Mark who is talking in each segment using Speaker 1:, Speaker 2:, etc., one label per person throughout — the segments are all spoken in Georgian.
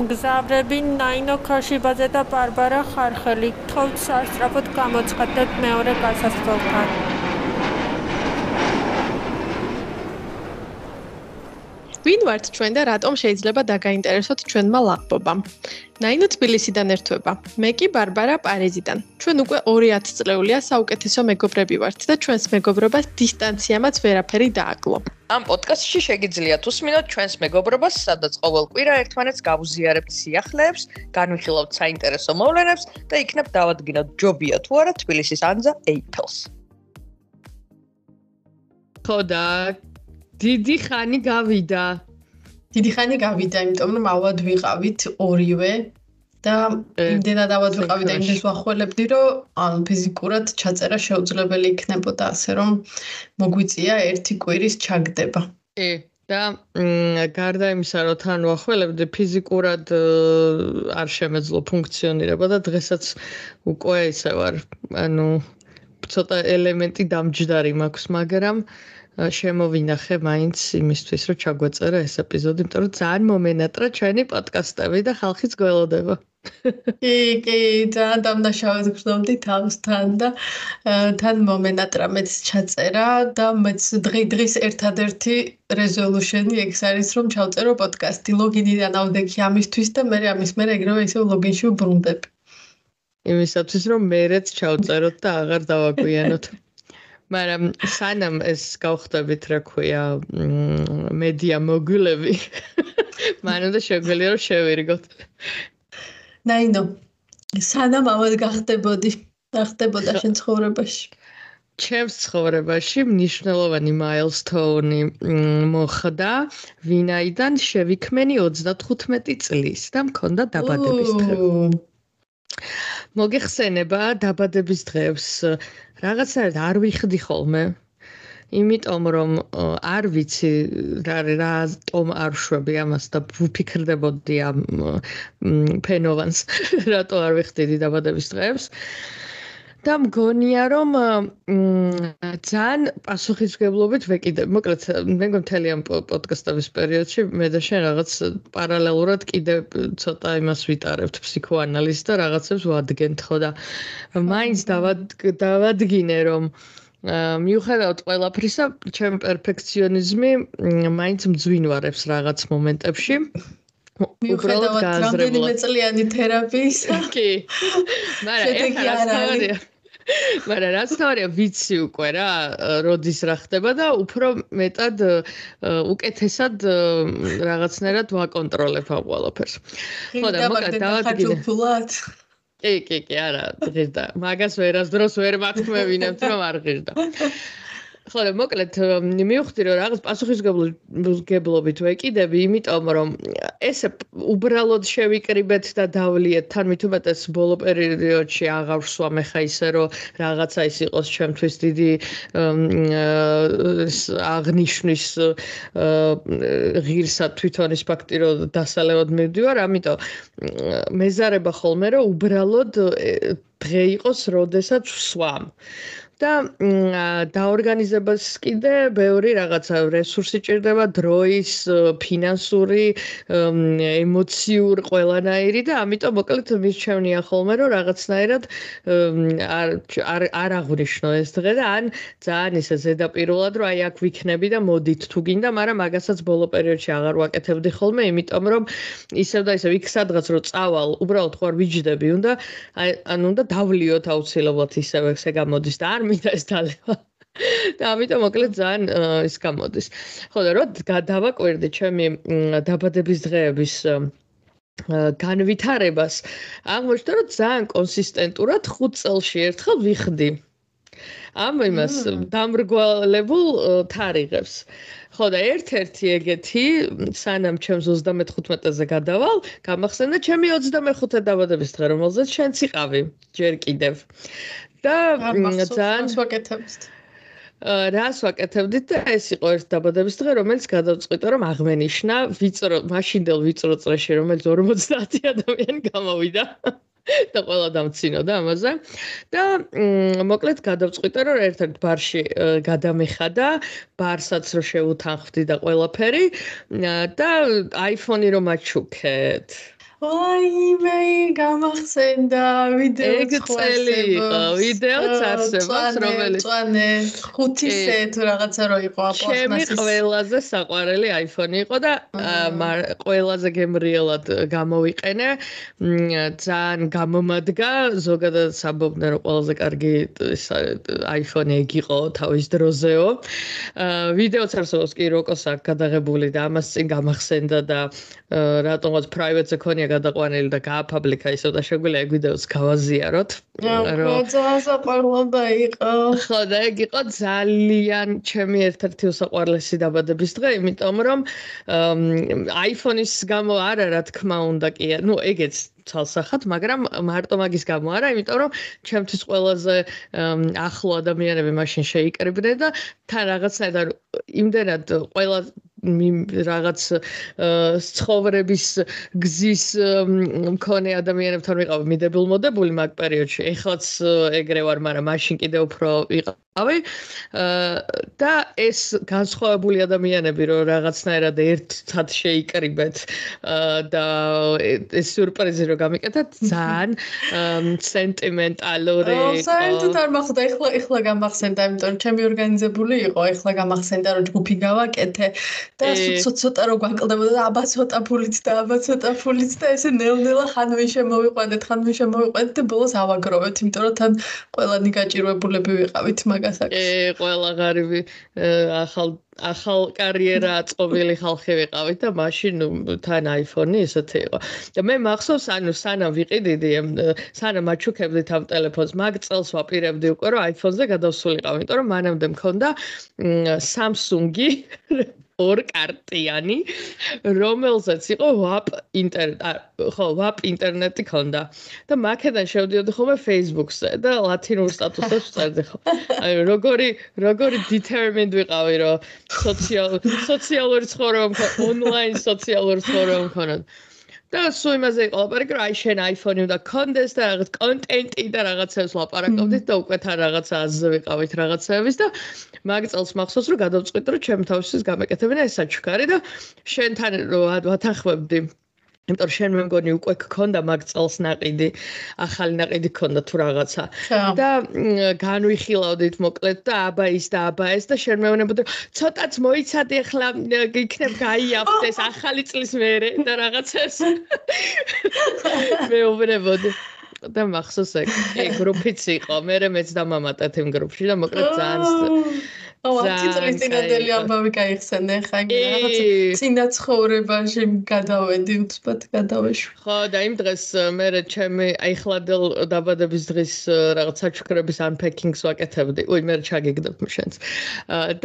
Speaker 1: მგზავრები ნაინო ქოშიბაძე და ბარბარა ხარხელი თხოვთ სასწრაფოდ გამოცხადეთ მეორე გასასვლელთან
Speaker 2: ვინ ვართ ჩვენ და რატომ შეიძლება დაგაინტერესოთ ჩვენმა ლაღბობამ? ნაინო თბილისიდან ერთვება. მე კი ბარბარა პარიზიდან. ჩვენ უკვე 2000 წლეულია საუკეთესო მეგობრები ვართ და ჩვენს მეგობრობას დისტანციამაც ვერაფერი დააკლო.
Speaker 3: ამ პოდკასტში შეგიძლიათ უსმინოთ ჩვენს მეგობრობას, სადაც ყოველ კვირა ერთმანეთს გავუზიარებთ სიახლეებს, განვიხილავთ საინტერესო მოვლენებს და იქნებ დავადგინოთ ჯობია თუ არა თბილისის ანზა ეიფელს.
Speaker 4: ხოდა დიდი ხანი გავიდა.
Speaker 2: დიდი ხანი გავიდა, იმიტომ რომ ავად ვიყავით ორივე და იმდენად ავად ვიყავით და იმდეს ვახველებდი, რომ ან ფიზიკურად ჩაწერა შეუძლებელი იქნებოდა ასე, რომ მოგვიწია ერთი კვირის ჩაგდება.
Speaker 4: ე და გარდა იმისა, რომ თან ვახველებდი ფიზიკურად არ შემეძლო ფუნქციონირება და დღესაც უკვე ისე ვარ, ანუ ცოტა ელემენტი დამჯდარი მაქვს, მაგრამ შემოვინახე მაინც იმისთვის, რომ ჩაგვეწერა ეს ეპიზოდი, იმიტომ რომ ძალიან მომენატრა ჩვენი პოდკასტები და ხალხიც გველოდება.
Speaker 2: კი, კი, ძალიან დამნაშავედ გრძნობდი თავსთან და თან მომენატრა მეც ჩაწერა და მეც დღე-დღის ერთადერთი რეზოლუშენი ეგ არის, რომ ჩავწერო პოდკასტი ლოგინიდან ავდექი ამისთვის და მე ამის მერე ეგრევე ისე ლოგინში ვბრუნდები.
Speaker 4: იმისათვის რომ მერეც ჩავწეროთ და აღარ დავაგვიანოთ. მაგრამ სანამ ეს გავხდებით, რა ქვია, მედია მოგულები. მან უნდა შეგვიძლია რომ შევირგოთ.
Speaker 2: ნაინო, სანამ ამად გახდებოდი, გახდებოდა შენ ცხოვრებაში.
Speaker 4: ჩემს ცხოვრებაში მნიშვნელოვანი მაილსტოუნი მოხდა, ვინაიდან შევიქმენი 35 წლის და მქონდა დაბადების დღე. მოგეხსენება დაბადების დღეს რაღაცნაირად არ ვიხდი ხოლმე. იმიტომ რომ არ ვიცი რა რა ტომ არ შვები ამას და ვფიქრდებოდი ამ ფენოვანს რატო არ ვიხდიდი დაბადების დღეს. და მგონია რომ ძალიან პასუხისგებლობით ვეკიდებ. მოკლედ მე მგონი მთელი ამ პოდკასტების პერიოდში მე და შენ რაღაც პარალელურად კიდე ცოტა იმას ვიტარებთ ფსიქოანალიზს და რაღაცებს ვადგენთ ხო და მაინც დავადგინე რომ მიუხედავად ყველაფრისა, ჩემ პერფექციონიზმი მაინც მძვინვარებს რაღაც მომენტებში.
Speaker 2: მიუხედავად რამდენიმე წლიანი თერაპიისა.
Speaker 4: კი. მაგრამ ეხლა რა თქმა მაგრამ რაც თორე ვიცი უკვე რა, როდის რა ხდება და უფრო მეტად უკეთესად რაღაცნაირად ვაკონტროლებ ამ ყველაფერს.
Speaker 2: ხო და მოკლედ დავადგინე.
Speaker 4: კი, კი, კი, არა, ღირდა. მაგას ვერასდროს ვერ მათქმევინებთ, რომ არ ღირდა. ხო და მოკლედ მივხვდი რომ რაღაც პასუხისგებლობით ვეკიდები, იმიტომ რომ ესე უბრალოდ შევიკრიბეთ და დავლიეთ თან მით უმეტეს ბოლო პერიოდში აღარ ვსვამ ხა ისე რომ რაღაცა ის იყოს ჩემთვის დიდი აღნიშნის ღირსად თვითონ ის ფაქტი რომ დასალევად მივდივარ, ამიტომ მეზარება ხოლმე რომ უბრალოდ დღე იყოს, როდესაც ვსვამ. და დაორგანიზებას კიდე ბევრი რაღაცა რესურსი ჭირდება დროის, ფინანსური, ემოციურ ყველანაირი და ამიტომ მოკლედ მირჩევნია ხოლმე რომ რაღაცნაირად არ არ არ აღნიშნო ეს დღე და ან ძალიან ისე ზედაპირულად რომ აი აქ ვიქნები და მოდით თუ გინდა, მაგრამ მაგასაც ბოლო პერიოდში აღარ ვაკეთებდი ხოლმე, იმიტომ რომ ისევ და ისევ იქ სადღაც რომ წავალ, უბრალოდ ხო არ ვიჯდები, უნდა აი ან უნდა დავლიოთ აუცილებლად ისევ ესე გამოდის და არ მინდა ეს დალევა. და ამიტომ მოკლედ ძალიან ის გამოდის. ხო და რო დავაკვირდი ჩემი დაბადების დღეების განვითარებას, აღმოჩნდა რომ ძალიან კონსისტენტურად 5 წელში ერთხელ ვიხდი. ამ იმას დამრგვალებულ თარიღებს. ხო და ერთ-ერთი ეგეთი სანამ ჩემს 35-ზე გადავალ, გამახსენდა ჩემი 25-ე დაბადების დღე, რომელზეც შენც იყავი ჯერ კიდევ. და ძალიან
Speaker 2: ვაკეთებთ.
Speaker 4: რას ვაკეთებდით და ეს იყო ერთ დაბადების დღე, რომელიც გადავწყვიტე რომ აღმენიშნა ვიწრო, მაშინდელ ვიწრო წრეში, რომელიც 50 ადამიანი გამოვიდა. და ყველა დამცინოდა ამაზე. და მოკლედ გადავწყვიტე რომ ერთ-ერთ ბარში გადამეხადა, ბარსაც რო შეუთანხმდი და ყველაფერი და iPhone-ი რომ აჩუქეთ.
Speaker 2: ვაიმე, გამახსენდა ვიდეო
Speaker 4: ეგ წელი იყო, ვიდეოც არსებობს, რომელიც
Speaker 2: წვანე 5-ზე თუ რაღაცა რო იყო
Speaker 4: ჩემი
Speaker 2: აპლასმასის.
Speaker 4: ყველაზე საყვარელი iPhone იყო და ყველაზე გემრიელად გამოვიყენე. ძალიან გამომადგა, ზოგადად საბობნე რომ ყველაზე კარგი iPhone ეგ იყო თავის დროზეო. ვიდეოც არსებობს კი როკოს აქ გადაღებული და ამას წინ გამახსენდა და რატომაც private-ზე ქონია გადაყვანილი და გააფაბლიკა ისო და შეგვიძლია ეგ ვიდეოც გავაზიაროთ.
Speaker 2: რომ ძალიან საყვარლობა იყო.
Speaker 4: ხო და ეგ იყო ძალიან ჩემი ერთ-ერთი უსაყვარლესი დაბადების დღე, იმიტომ რომ iPhone-ის გამო არა რა თქმა უნდა კი, ну ეგეც ცალსახად, მაგრამ მარტო მაგის გამო არა, იმიტომ რომ ჩემთვის ყველაზე ახლო ადამიანები მაშინ შეიკრიბნენ და თან რაღაცნაირად იმდენად ყველა რაღაც ცხოვრების გზის მქონე ადამიანებთან ვიყავ მიდებულ მოდებული მაგ პერიოდში. ეხლაც ეგრე ვარ, მაგრამ მაშინ კიდე უფრო ვიყავი. და ეს განსხვავებული ადამიანები, რომ რაღაცნაირად ერთად შეიკრიბეთ და ეს სიურპრიზი რომ გამიკეთეთ, ძალიან სენტიმენტალური
Speaker 2: საერთოდ არ მახსოვდა, ეხლა ეხლა გამახსენდა, იმიტომ რომ ჩემი ორგანიზებული იყო, ეხლა გამახსენდა რომ ჯგუფი გავაკეთე და ცოტა რო გვაკლდებოდა და აბა ცოტა ფულით და აბა ცოტა ფულით და ესე ნელ-ნელა ხან ვინ შემოვიყვანეთ, ხან ვინ შემოვიყვანეთ და ბოლოს ავაგროვეთ, იმიტომ რომ თან ყველანი გაჭირვებულები ვიყავით მაგასაკ.
Speaker 4: ე ყველა ღარიბი ახალ ახალ კარიერა აწყობილი ხალხი ვიყავით და მაშინ თან iPhone-ი ესეთი იყო. და მე მახსოვს, ანუ სანამ ვიყიდიდი, სანამ აჩუქებდით ამ ტელეფონს, მაგ წელს ვაპირებდი უკვე რომ iPhone-ზე გადავსულიყავ, იმიტომ რომ მანამდე მქონდა Samsung-ი ორ კარტიანი, რომელზეც იყო WAP ინტერნეტი, ხო, WAP ინტერნეტი ქონდა. და მაქედან შევდიოდი ხოლმე Facebook-ზე და ლათინურ სტატუსებს წერდი ხო. აი, როგორი, როგორი determined ვიყავი, რომ სოციალ სოციალური ცხოვრება მქონდა, ონლაინ სოციალური ცხოვრება მქონდა. და სულ იმაზე იყო ლაპარაკი, რომ აი შენ iPhone-ი უნდა კონდეს და რაღაც კონტენტი და რაღაცებს ლაპარაკობდით და უკვე თან რაღაცა აზზე ვიყავით რაღაცეების და მაგ წელს მახსოვს რომ გადავწყვიტე რომ ჩემ თავისთვის გამეკეთებინა ეს საჩუქარი და შენთან ვათანხმებდი იმიტომ რომ შენ მე მგონი უკვე გქონდა მაგ წელს ناყიდი, ახალი ناყიდი გქონდა თუ რაღაცა. და განვიხილავდით მოკლედ და აბა ის და აბა ეს და შენ მეუბნებოდი, ცოტაც მოიცადე ახლა იქნებ გაიაფთ ეს ახალი წლის მერე და რაღაცას. მეუბნებოდი. და მახსოვს ეგ, ეგ გრუპიც იყო, მე მეც დამამატეთ იმ გრუპში და მოკლედ ძალიან
Speaker 2: ო, ციტრის წინანდელი ამბავი გაიხსენე ხა რაღაც წინა ცხოვრებაში გადავედი უცბად გადავეშვი.
Speaker 4: ხო, და იმ დღეს მე ჩემი აი ხლადელ დაბადების დღის რაღაც საჩუქრების unpacking-ს ვაკეთებდი. უი, მე ჩაგიგდებ შენს.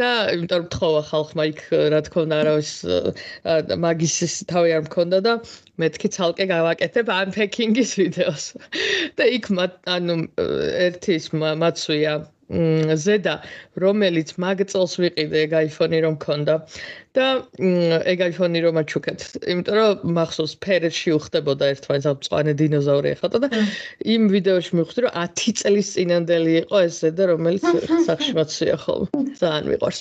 Speaker 4: და იმიტომ რომ თხოვა ხალხმა იქ რა თქმა უნდა არავის მაგის თავი არ მქონდა და მეთქი ცალკე გავაკეთებ unpacking-ის ვიდეოს. და იქ ანუ ერთი ის მაცვია ზედა რომელიც მაგ წელს ვიყიდე ეგ iPhone-ი რომ მქონდა და ეგ iPhone-ი რომ აჩუქეთ. იმიტომ რომ მახსოვს ფერში უხდებოდა ერთმანეთს ამ წვანე დინოზავრი ახლა და იმ ვიდეოში მივხვდი რომ 10 წლის წინანდელი იყო ეს ზედა რომელიც სახში მოცია ხოლმე ძალიან მიყვარს.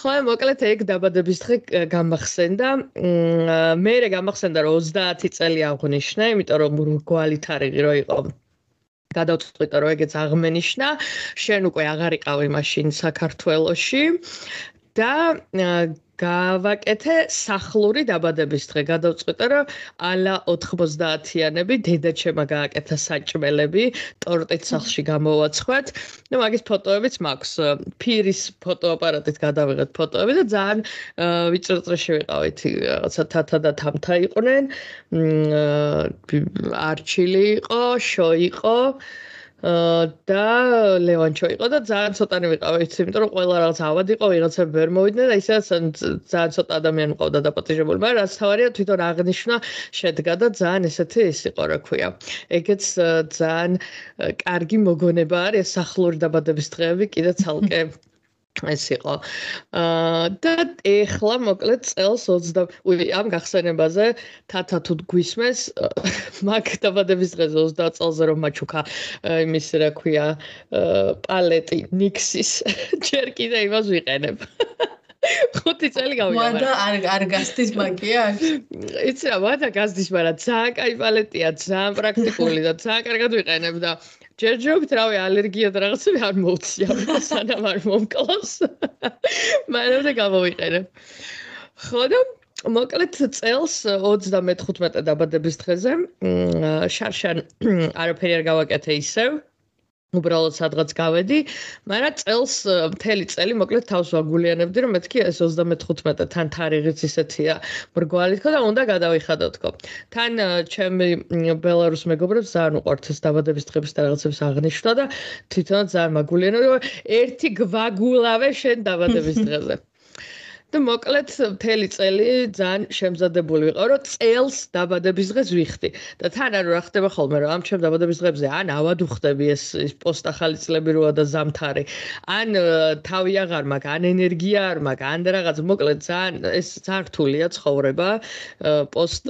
Speaker 4: ხო მოკლედ ეგ დაბადების დღე გამახსენდა. მე რე გამახსენდა რომ 30 წელი აღნიშნე იმიტომ რომ გვალითარიღი რო იყო გადავწყვიტე რომ ეგეც აღმენიშნა. შენ უკვე აღარ იყავი მაშინ საქართველოში და გავაკეთე სახლური დაბადების დღე. გადავწყვიტე, რომ ალა 90-იანები დედაჩემა გააკეთა საჭმელები, ტორტით სახლში გამოვაცხვათ. ნუ მაგის ფოტოებიც მაქვს. ფირის ფოტოაპარატით გადავიღეთ ფოტოები და ძალიან ვიწრწრეში ვიყავით. რაღაცა თათა და თამთა იყვნენ. არჩილი იყო, შო იყო. და ლევანჩო იყო და ძალიან ცოტანი ვიყავით, იმიტომ რომ ყველა რაღაც ავად იყო, ვიღაცები ვერ მოვიდნენ და ისედაც ძალიან ცოტა ადამიანი მყავდა დაპატიჟებული, მაგრამ რაც თავარია თვითონ აღნიშნა შედგა და ძალიან ესეთი ის იყო, რა ქვია. ეგეც ძალიან კარგი მოგონება არის სახლური დაბადების დღეები კიდე ცალკე ეს იყო. აა და ეხლა მოკლედ წელს 20 უი ამ გახსენებაზე თათა თუ გვისმეს მაგ დაბადების დღეზე 30 წელზე რომ მაჩუქა იმის რა ქვია პალეტი ნიქსის ჯერ კიდე იმას ვიყენებ. ხუთი წელი გავიდა.
Speaker 2: ვადა არ არ გასდის მაგია?
Speaker 4: იცი რა, ვადა გასდის, მაგრამ ძალიან კაი პალეტია, ძალიან პრაქტიკული და ძალიან კარგად ვიყენებ და ჯერჯერობით რავი ალერგია და რაღაცები არ მოუწია, სანამ არ მომკლავს. მაგრამ და გამოვიყენებ. ხო და მოკლედ წელს 35 დაბადების დღეზე შარშან არაფერი არ გავაკეთე ისევ უბრალოდ სადღაც გავედი, მაგრამ წელს მთელი წელი მოკლედ თავს ვაგულიანებდი, რომ მეთქი ეს 35 თან თარიღიც ისეთია მრგვალი თქო და უნდა გადავიხადო თქო. თან ჩემი ბელარუს მეგობრებს ძალიან უყვართ ეს დაბადების დღების და რაღაცებს აღნიშნა და თვითონაც ძალიან მაგულიანებდი, რომ ერთი გვაგულავე შენ დაბადების დღეზე. და მოკლედ მთელი წელი ძალიან შემზადებული ვიყავ, რომ წელს დაბადების დღეს ვიხდი. და თან არ რა ხდება ხოლმე, რომ ამ ჩემ დაბადების დღებზე ან ავად უხდები ეს პოსტ ახალი წლები როა და ზამთარი, ან თავი აღარ მაქვს, ან ენერგია არ მაქვს, ან რაღაც მოკლედ ძალიან ეს ძალიან რთულია ცხოვრება პოსტ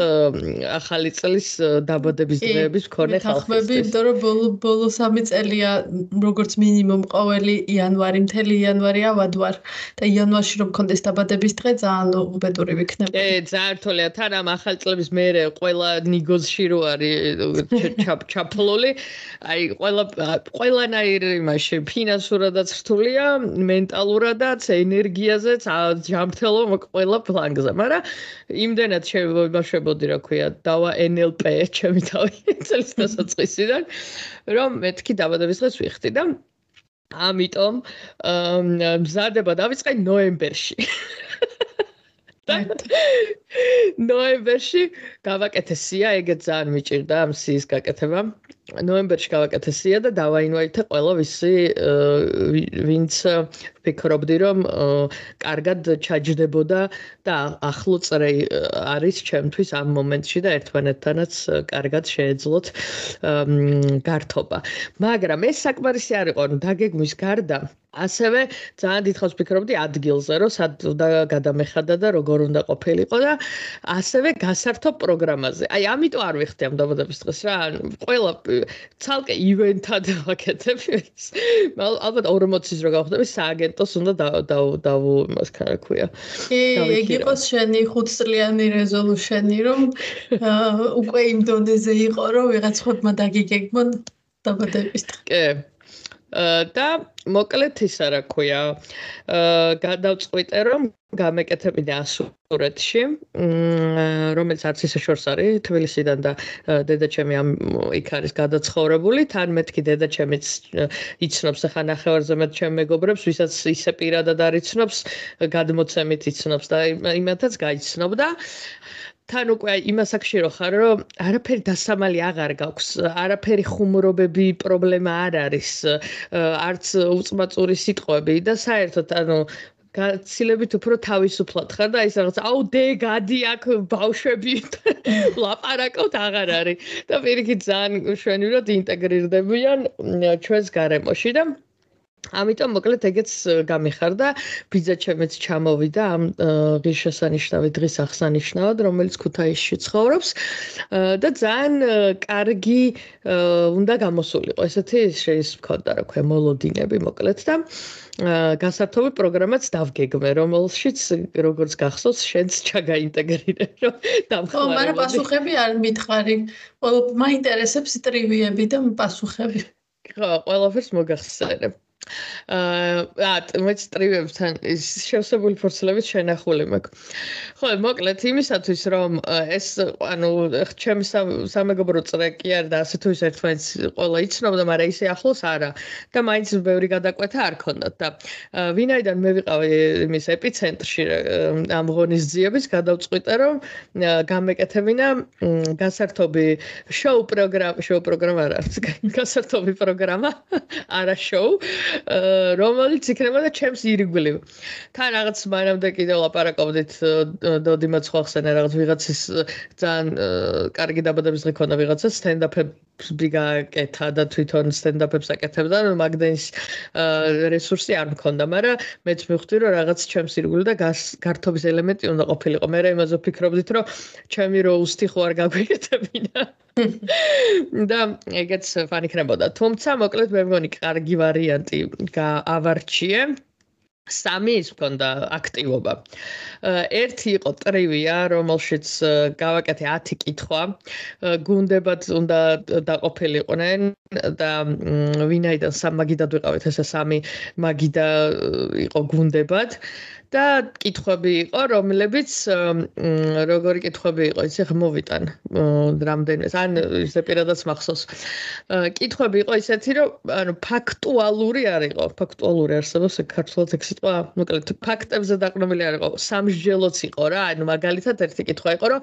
Speaker 4: ახალი წლის დაბადების დღეების მქონე ხალხის.
Speaker 2: ხმები, იმიტომ რომ ბოლო ბოლო 3 წელია როგორც მინიმუმ ყოველი იანვარი, მთელი იანვარი ავად ვარ და იანვარში რომ მქონდეს დაბადების დაბადების დღე ძალიან უბედური ვიქნები.
Speaker 4: კი, ძალიან რთულია. თან ამ ახალ წლების მერე ყველა ნიგოზში რო არის ჩაფლული. აი, ყველა ყველანაირ იმაში ფინანსურადაც რთულია, მენტალურადაც, ენერგიაზეც, ჯამთელო ყველა ფლანგზე. მაგრამ იმდენად შემოიმაშებოდი, რა ქვია, დავა NLP ჩემი თავი წელს დასაწყისიდან, რომ მეთქი დაბადების დღეს ვიხდი და ამიტომ მზადება დავიწყე ნოემბერში. ნოემბერში გავაკეთე სია, ეგეც ძალიან მიჭირდა ამ სიის გაკეთება. ნოემბერში გავაკეთე სია და დავაინვაითე ყველა ვისი ვინც ფიქრობდი რომ კარგად ჩაჯდებოდა და ახლო წრე არის ჩემთვის ამ მომენტში და ერთმანეთთანაც კარგად შეეძლოთ გართობა. მაგრამ ეს საკმარისი არ იყო, დაგეგმვის გარდა ასევე ძალიან დიდხანს ფიქრობდი ადგილზე, რომ სად უნდა გადამეხადა და როგორ უნდა ყოფილიყო და ასევე გასართო პროგრამაზე. აი, ამიტომ არ ვიხდი ამ დაბადების დღეს რა. ყველა ცალკე ივენთად ვაკეთებ. ალბათ 40-ის რო გავხდები, სააგენტოს უნდა და და იმას ხარ ქვია.
Speaker 2: კი, ეგ იყოს შენი 5 წლიანი რეზოლუშენი, რომ უკვე იმ დონეზე იყო, რომ ვიღაც ხოთმა დაგიგეგმონ დაბადების დღე.
Speaker 4: კი. და მოკლედ ისა რა ქვია აა გადავწყვიტე რომ გამეკეთებინა ასურეთში რომელიც არც ისე შორს არის თბილისიდან და დედაჩემი ამ იქ არის გადაცხოვრებული. თან მეთქი დედაჩემიც იცნობს ახლა ნახევარზე მე ჩემ მეგობრებს ვისაც ისე პირადად არიცნობს გადმოცემით იცნობს და იმათაც გაიცნობდა თან უკვე იმას აქში რო ხარ რომ არაფერი დასამალი აღარ გაქვს არაფერი ხუმრობები პრობლემა არ არის არც უწმაწური სიტყვები და საერთოდ ანუ გაცილებით უფრო თავისუფლად ხარ და ის რაღაც აუ დი გადი აქ ბავშვები ლაპარაკობთ აღარ არის და პირიქით ძალიან შვენივრად ინტეგრირდებიან ჩვენს გარემოში და ამიტომ მოკლედ ეგეც გამიხარდა ბიძა ჩემეც ჩამოვიდა ამ ღირსშესანიშნავი დღის აღსანიშნავად რომელიც ქუთაისში ცხოვრობს და ძალიან კარგი უნდა გამოსულიყო ესეთი შეიძლება ვქონდა რა ქვია მოლოდინები მოკლედ და გასართობი პროგრამაც დავგეგმე რომელშიც როგორც გახსოვს შენც ჩაგაინტეგრირე რომ
Speaker 2: დამხმარე. ხო, მაგრამ პასუხები არ მითხარი. მაინტერესებს ტრივიები და პასუხები.
Speaker 4: ხო, ყველაფერს მოგახსენებ. აა მეც ტრივებთან ის შევსებული ფორცლებით შენახული მაქვს. ხო, მოკლედ იმისათვის რომ ეს ანუ ჩემი სამეგობრო წრე კი არ და ასე თუ ის ერთმანეთს ყველა იცნობდა, მაგრამ ისე ახლოს არა და მაინც ბევრი გადაკვეთა არ ქონდათ და ვინაიდან მე ვიყავი იმის ეპიცენტრში ამ ღონისძიების გადავწყვიტე რომ გამეკეთებინა გასართობი შოუ პროგრამა, შოუ პროგრამა არა, გასართობი პროგრამა, არა შოუ რომელიც იქნება და ჩემს ირგვლივ. თან რაღაც მანამდე კიდევ ლაპარაკობდით დოდიმაც ხახსენა რაღაც ვიღაცის ძალიან კარგი დაბადების დღე ქონდა ვიღაცა სტენდაპებს ბიგაკეთა და თვითონ სტენდაპებს აკეთებდა მაგდენის რესურსი არ მქონდა, მაგრამ მეც მივხვდი რომ რაღაც ჩემს ირგვლივ და გართობის ელემენტი უნდა ყოფილიყო. მე რა იმაზე ვფიქრობდით რომ ჩემი როუსტი ხო არ გაგვიკეთებინა. და ეგეც ფანი ხნებოდა. თუმცა მოკლედ მე მგონი კარგი ვარიანტი გაავარჩიე. სამი ის მქონდა აქტივობა. ერთი იყო ტრივია, რომელშიც გავაკეთე 10 კითხვა. გუნდებად უნდა დაყოფილიყვნენ და ვინაიდან სამ მაგიდად ვიყავით, ესე სამი მაგიდა იყო გუნდებად. და კითხვები იყო, რომლებიც როგორი კითხვები იყო, ხა მოვიტან რამდენიმე. ან ისე პირადად მახსოვს. კითხვები იყო ისეთი, რომ ანუ ფაქტუალური არ იყო, ფაქტუალური არსებობს ქართულად ეგ სიტყვა, მოკლედ ფაქტებზე დაყრდნობილი არ იყო. სამსჯელოც იყო რა, ანუ მაგალითად ერთი კითხვა იყო, რომ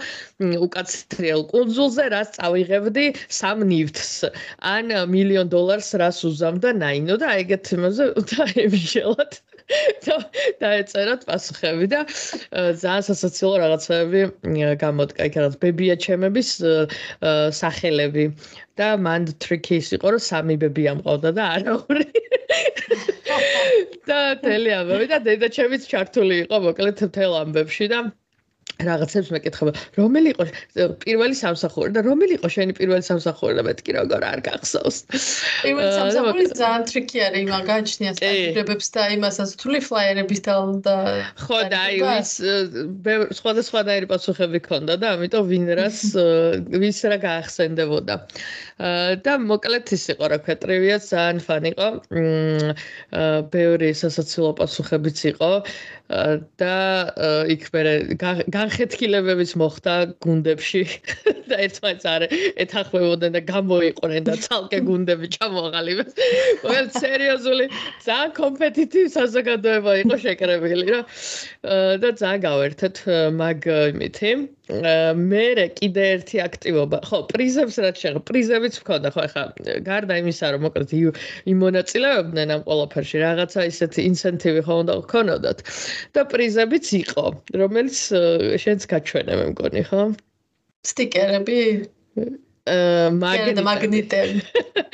Speaker 4: უკაცრიელ კუნძულზე რას წავიღებდი სამ ნივთს? ან მილიონ დოლარს რას უზამდა ნაინო და ეგეთ იმაზე და ემშელად დაეწეროთ პასუხები და ძალიან სასაცილო რაღაცები გამოდგა იქ რაღაც ბებია ჩემების სახელები. და მან ტრიქის იყო რომ სამი ბები ამყავდა და არა ორი. და თელი ამბები და დედა ჩემიც ჩართული იყო მოკლედ თელ ამბებში და რაღაცებს მეკითხება, რომელი იყო პირველი სამსახური და რომელი იყო შენი პირველი სამსახური და მეთქი როგორ არ გახსოვს.
Speaker 2: პირველი სამსახური ძალიან ტრიკი არის, იმან გააჩნია სტატიებებს და იმასაც თული ფლაიერების და
Speaker 4: ხო და აი ვის სხვადასხვანაირი პასუხები ქონდა და ამიტომ ვინ რას ვის რა გაახსენდებოდა. და მოკლედ ის იყო რა ქვია ტრივია ძალიან ფანი იყო. ბევრი სასაცილო პასუხებიც იყო. და იქ მე განხეთქილებებიც მოხდა გუნდებში და ერთმანეთს არ ეთანხმებოდნენ და გამოიყურნენ და ცალკე გუნდები ჩამოაღალიბეს. მოკლედ სერიოზული ძალიან კომპეტიტივ საზოგადოება იყო შეკრებილი რა და ძალიან გავერთეთ მაგ იმითი. მე კიდე ერთი აქტივობა. ხო, პრიზებს რაც შეღო, პრიზებიც მქონდა, ხო, ახლა გარდა იმისა, რომ მოკლედ იმონაწილეობდნენ ამ ყველაფერში, რაღაცა ისეთი ინცენტივი ხო უნდა გქონოდათ. და პრიზებიც იყო, რომელიც შენც გაჩვენე მე მგონი, ხო?
Speaker 2: სტიკერები?
Speaker 4: აა
Speaker 2: მაგნიტები.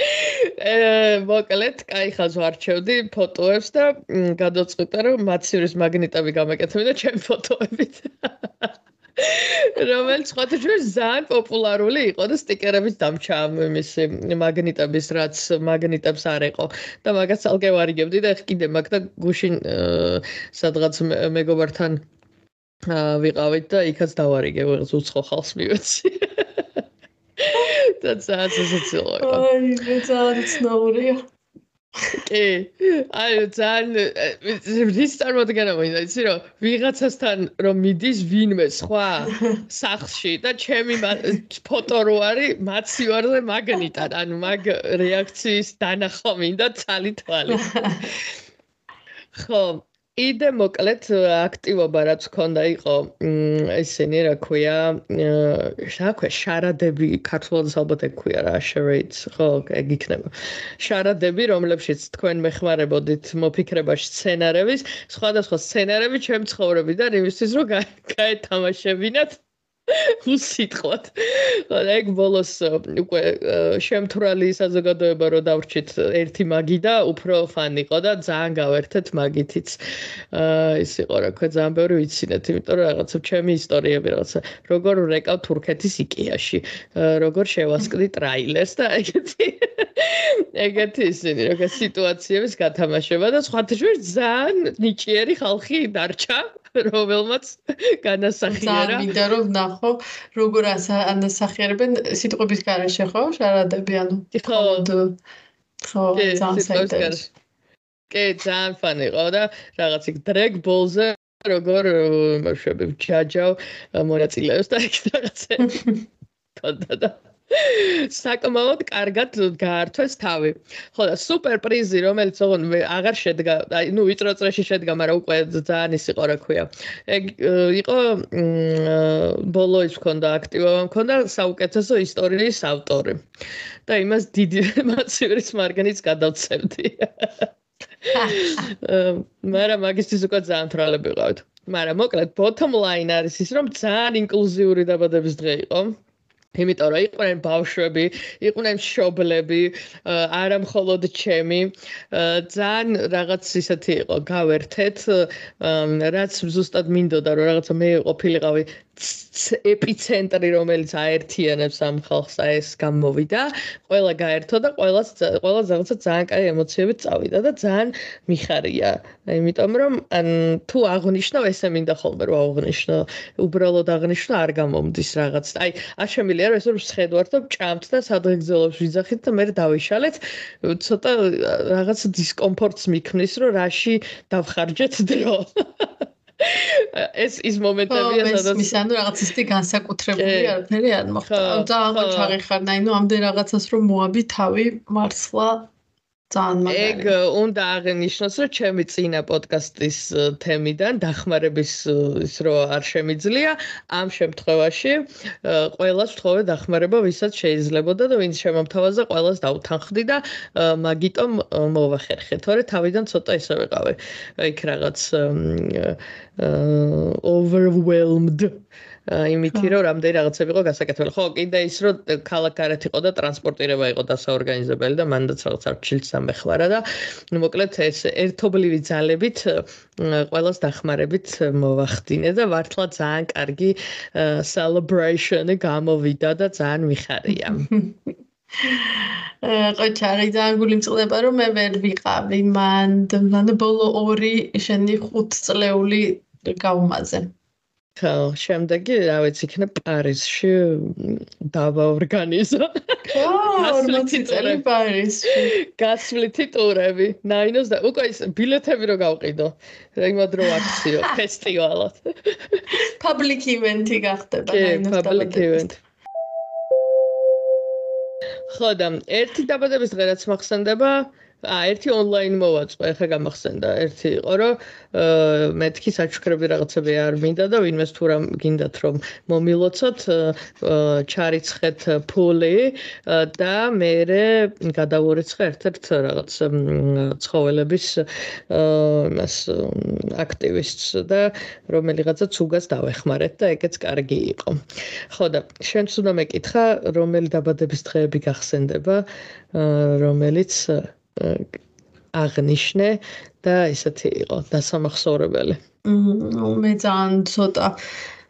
Speaker 4: აა მოკლედ, кай ხაზო არჩევდი ფოტოებს და გადაწყვიტა რომ მაცივრის მაგნიტები გამეკეთები და ჩემ ფოტოებით. რომელიც ხოთშეს ძალიან პოპულარული იყო და სტიკერების დამჩა იმის მაგნიტების რაც მაგნიტებს არ იყო. და მაგას ალგე ვარიგებდი და კიდე მაგ და გუშინ სადღაც მეგობართან ვიყავით და იქაც დავარიგე რაღაც უცხო ხალხს მივეცი. და ძალიან სასაცილო იყო.
Speaker 2: აი ძალიან ცნობილია
Speaker 4: კი. აი ძალიან რის წარმოდგენა მოინდა, იცი რომ ვიღაცასთან რომ მიდის ვინმე სხვა სახში და ჩემი ფოტო რო არის მაცივარზე მაგნიტად, ანუ მაგ რეაქციის დანახვა მინდა ცალი თვალი. ხო, იდე მოკლედ აქტივობა რაც ქონდა იყო ესენი რა ქვია რა ქვია შარადები ქართულად ალბათ ეგ ქვია რა შერეიტს ხო ეგ იქნება შარადები რომლებშიც თქვენ მეხმარებოდით მოფიქრებაში სცენარების სხვადასხვა სცენარები ჩემ ცხოვრებიდან იმისთვის რომ გაეთამაშებინათ უსიტყვად. ეგ ბოლოს უკვე შემთვრალი საზოგადოება რო დავრჩით ერთი მაგი და უფრო ფანი იყო და ძალიან გავერთეთ მაგითიც. აა ის იყო რა ქვია ძალიან ბევრი ვიცინეთ, იმიტომ რომ რაღაცა ჩემი ისტორიები რაღაცა როგორ რეკავ თურქეთის იკეაში, როგორ შევასკდი ტრაილერს და ეგეთი ეგეთი ისინი როგორ სიტუაციების გათამაშება და სხვათა შორის ძალიან ნიჭიერი ხალხი დარჩა. რომელმაც განასახიერა.
Speaker 2: ძალიან მინდა რომ ნახო, როგორ ანასახიერებენ სიტყვების garaშე ხო? შარადები ანუ.
Speaker 4: ხო.
Speaker 2: ხო, ძალიან საინტერესო.
Speaker 4: კი, ძალიან ფანი იყო და რაღაც იქ drag balls-ზე როგორ მოშვები ჯაჯავ მონაწილეებს და იქ რაღაცა. კონდა და საკმაოდ კარგად გაართვეს თავი. ხო და სუპერ პრიზი, რომელიც ოღონ აღარ შედგა, აი ნუ ვიწრო წრეში შედგა, მაგრამ უკვე ძალიან ის იყო რა ქვია. ეგ იყო ბოლო ის მქონდა აქტივობა მქონდა საუკეთესო ისტორიის ავტორი. და იმას დიდი მასივრის მარგანიც გადავცემდი. მაგრამ მაგისტრის უკვე ძალიან თრალები ვიყავით. მაგრამ მოკლედ bottom line არის ის, რომ ძალიან ინკლუზიური დაბადების დღე იყო. იმიტომ რომ იყვნენ ბავშვები, იყვნენ მშობლები, არა მხოლოდ ჩემი, ძალიან რაღაც ისეთი იყო, გავერთეთ, რაც ზუსტად მინდოდა რომ რაღაცა მე ყოფილიყავი ეპიცენტრი რომელიც აერთიანებს ამ ხალხს აი ეს გამოვიდა. ყველა გაერთო და ყველას ყველას რაღაცა ძალიან კაი ემოციებით წავიდა და ძალიან მიხარია. იმიტომ რომ ან თუ აღნიშნავ ესე მინდა ხოლმე რომ აღნიშნო უბრალოდ აღნიშნო არ გამომდის რაღაც. აი არ შემიძლია რომ ესე რომ შეხედვართ და ჭამთ და სადღეგრძელოს ვიძახით და მე დავიშალეთ. ცოტა რაღაც დისკომფორტს მიქმნის რომ რაში დავხარჯეთ დრო ეს ის მომენტებია
Speaker 2: სადაც ის ანუ რაღაც ისეთი განსაკუთრებული არაფერი არ მოხდა. ძალიან ჩაღიხარ, ნაინო ამდენ რაღაცას რომ მოაბი თავი მარცხლა ძალიან მაგარი.
Speaker 4: ეგ უნდა აღნიშნოს, რომ ჩემი წინა პოდკასტის თემიდან დახმარების ის რო არ შემიძლია, ამ შემთხვევაში ყოველას ვთხოვე დახმარება, ვისაც შეიძლებოდა და ვინც შემომთავაზა, ყოველას დაუთანხმდი და მაგიტომ მოვახერხე, თორე თავიდან ცოტა ისე ვიყავი. იქ რაღაც overwhelmed იმითი რომ რამდენი რაღაცები იყო გასაკეთებელი. ხო, კიდე ის რომ ქალაქარეთ იყო და ტრანსპორტირება იყო დასაორგანიზებელი და მანდაც რაღაც არჩილს ამეხლარა და მოკლედ ეს ერთობლივი ძალებით ყოველას დახმარებით მოვახდინე და მართლა ძალიან კარგი celebration-ი გამოვიდა და ძალიან მიხარია.
Speaker 2: ყოჩარი ძალიან გული მწყდება რომ მე ვერ ვიყავი მან და ბოლო ორი შენი 5 წლეული გაუმაზე.
Speaker 4: ხო, შემდეგი, რა ვიცი, იქნება პარიზში დავაორგანიზო.
Speaker 2: ხო, 40 წელი პარიზში.
Speaker 4: გასვლითი ტურები. ნაინოს და უკვე ის ბილეთები რო გავყიდო. იმად რო აქციო, ფესტივალად.
Speaker 2: public event-ი გახდება
Speaker 4: ნაინოს და public event. ხო და ერთი დაბადების დღე რაც მახსენდება, ა ერთი ონლაინ მოვაწყო, ეხა გამახსენდა, ერთი იყო, რომ მეთქი საჩუქრები რაღაცები არ მინდა და ვინმეს თუ რა გინდათ რომ მომილოცოთ, ჩარიცხეთ ფული და მე გადავორიცხე ერთ-ერთ რაღაც ცხოველების იმას აქტივისტს და რომელიღაცა ცუგას დავეხმარეთ და ეგეც კარგი იყო. ხო და შენც უნდა მეკითხა, რომელი დაბადების დღეები გახსენდება, რომელიც აღნიშნე და ისეთი იყო დასამახსოვრებელი.
Speaker 2: მე ძალიან ცოტა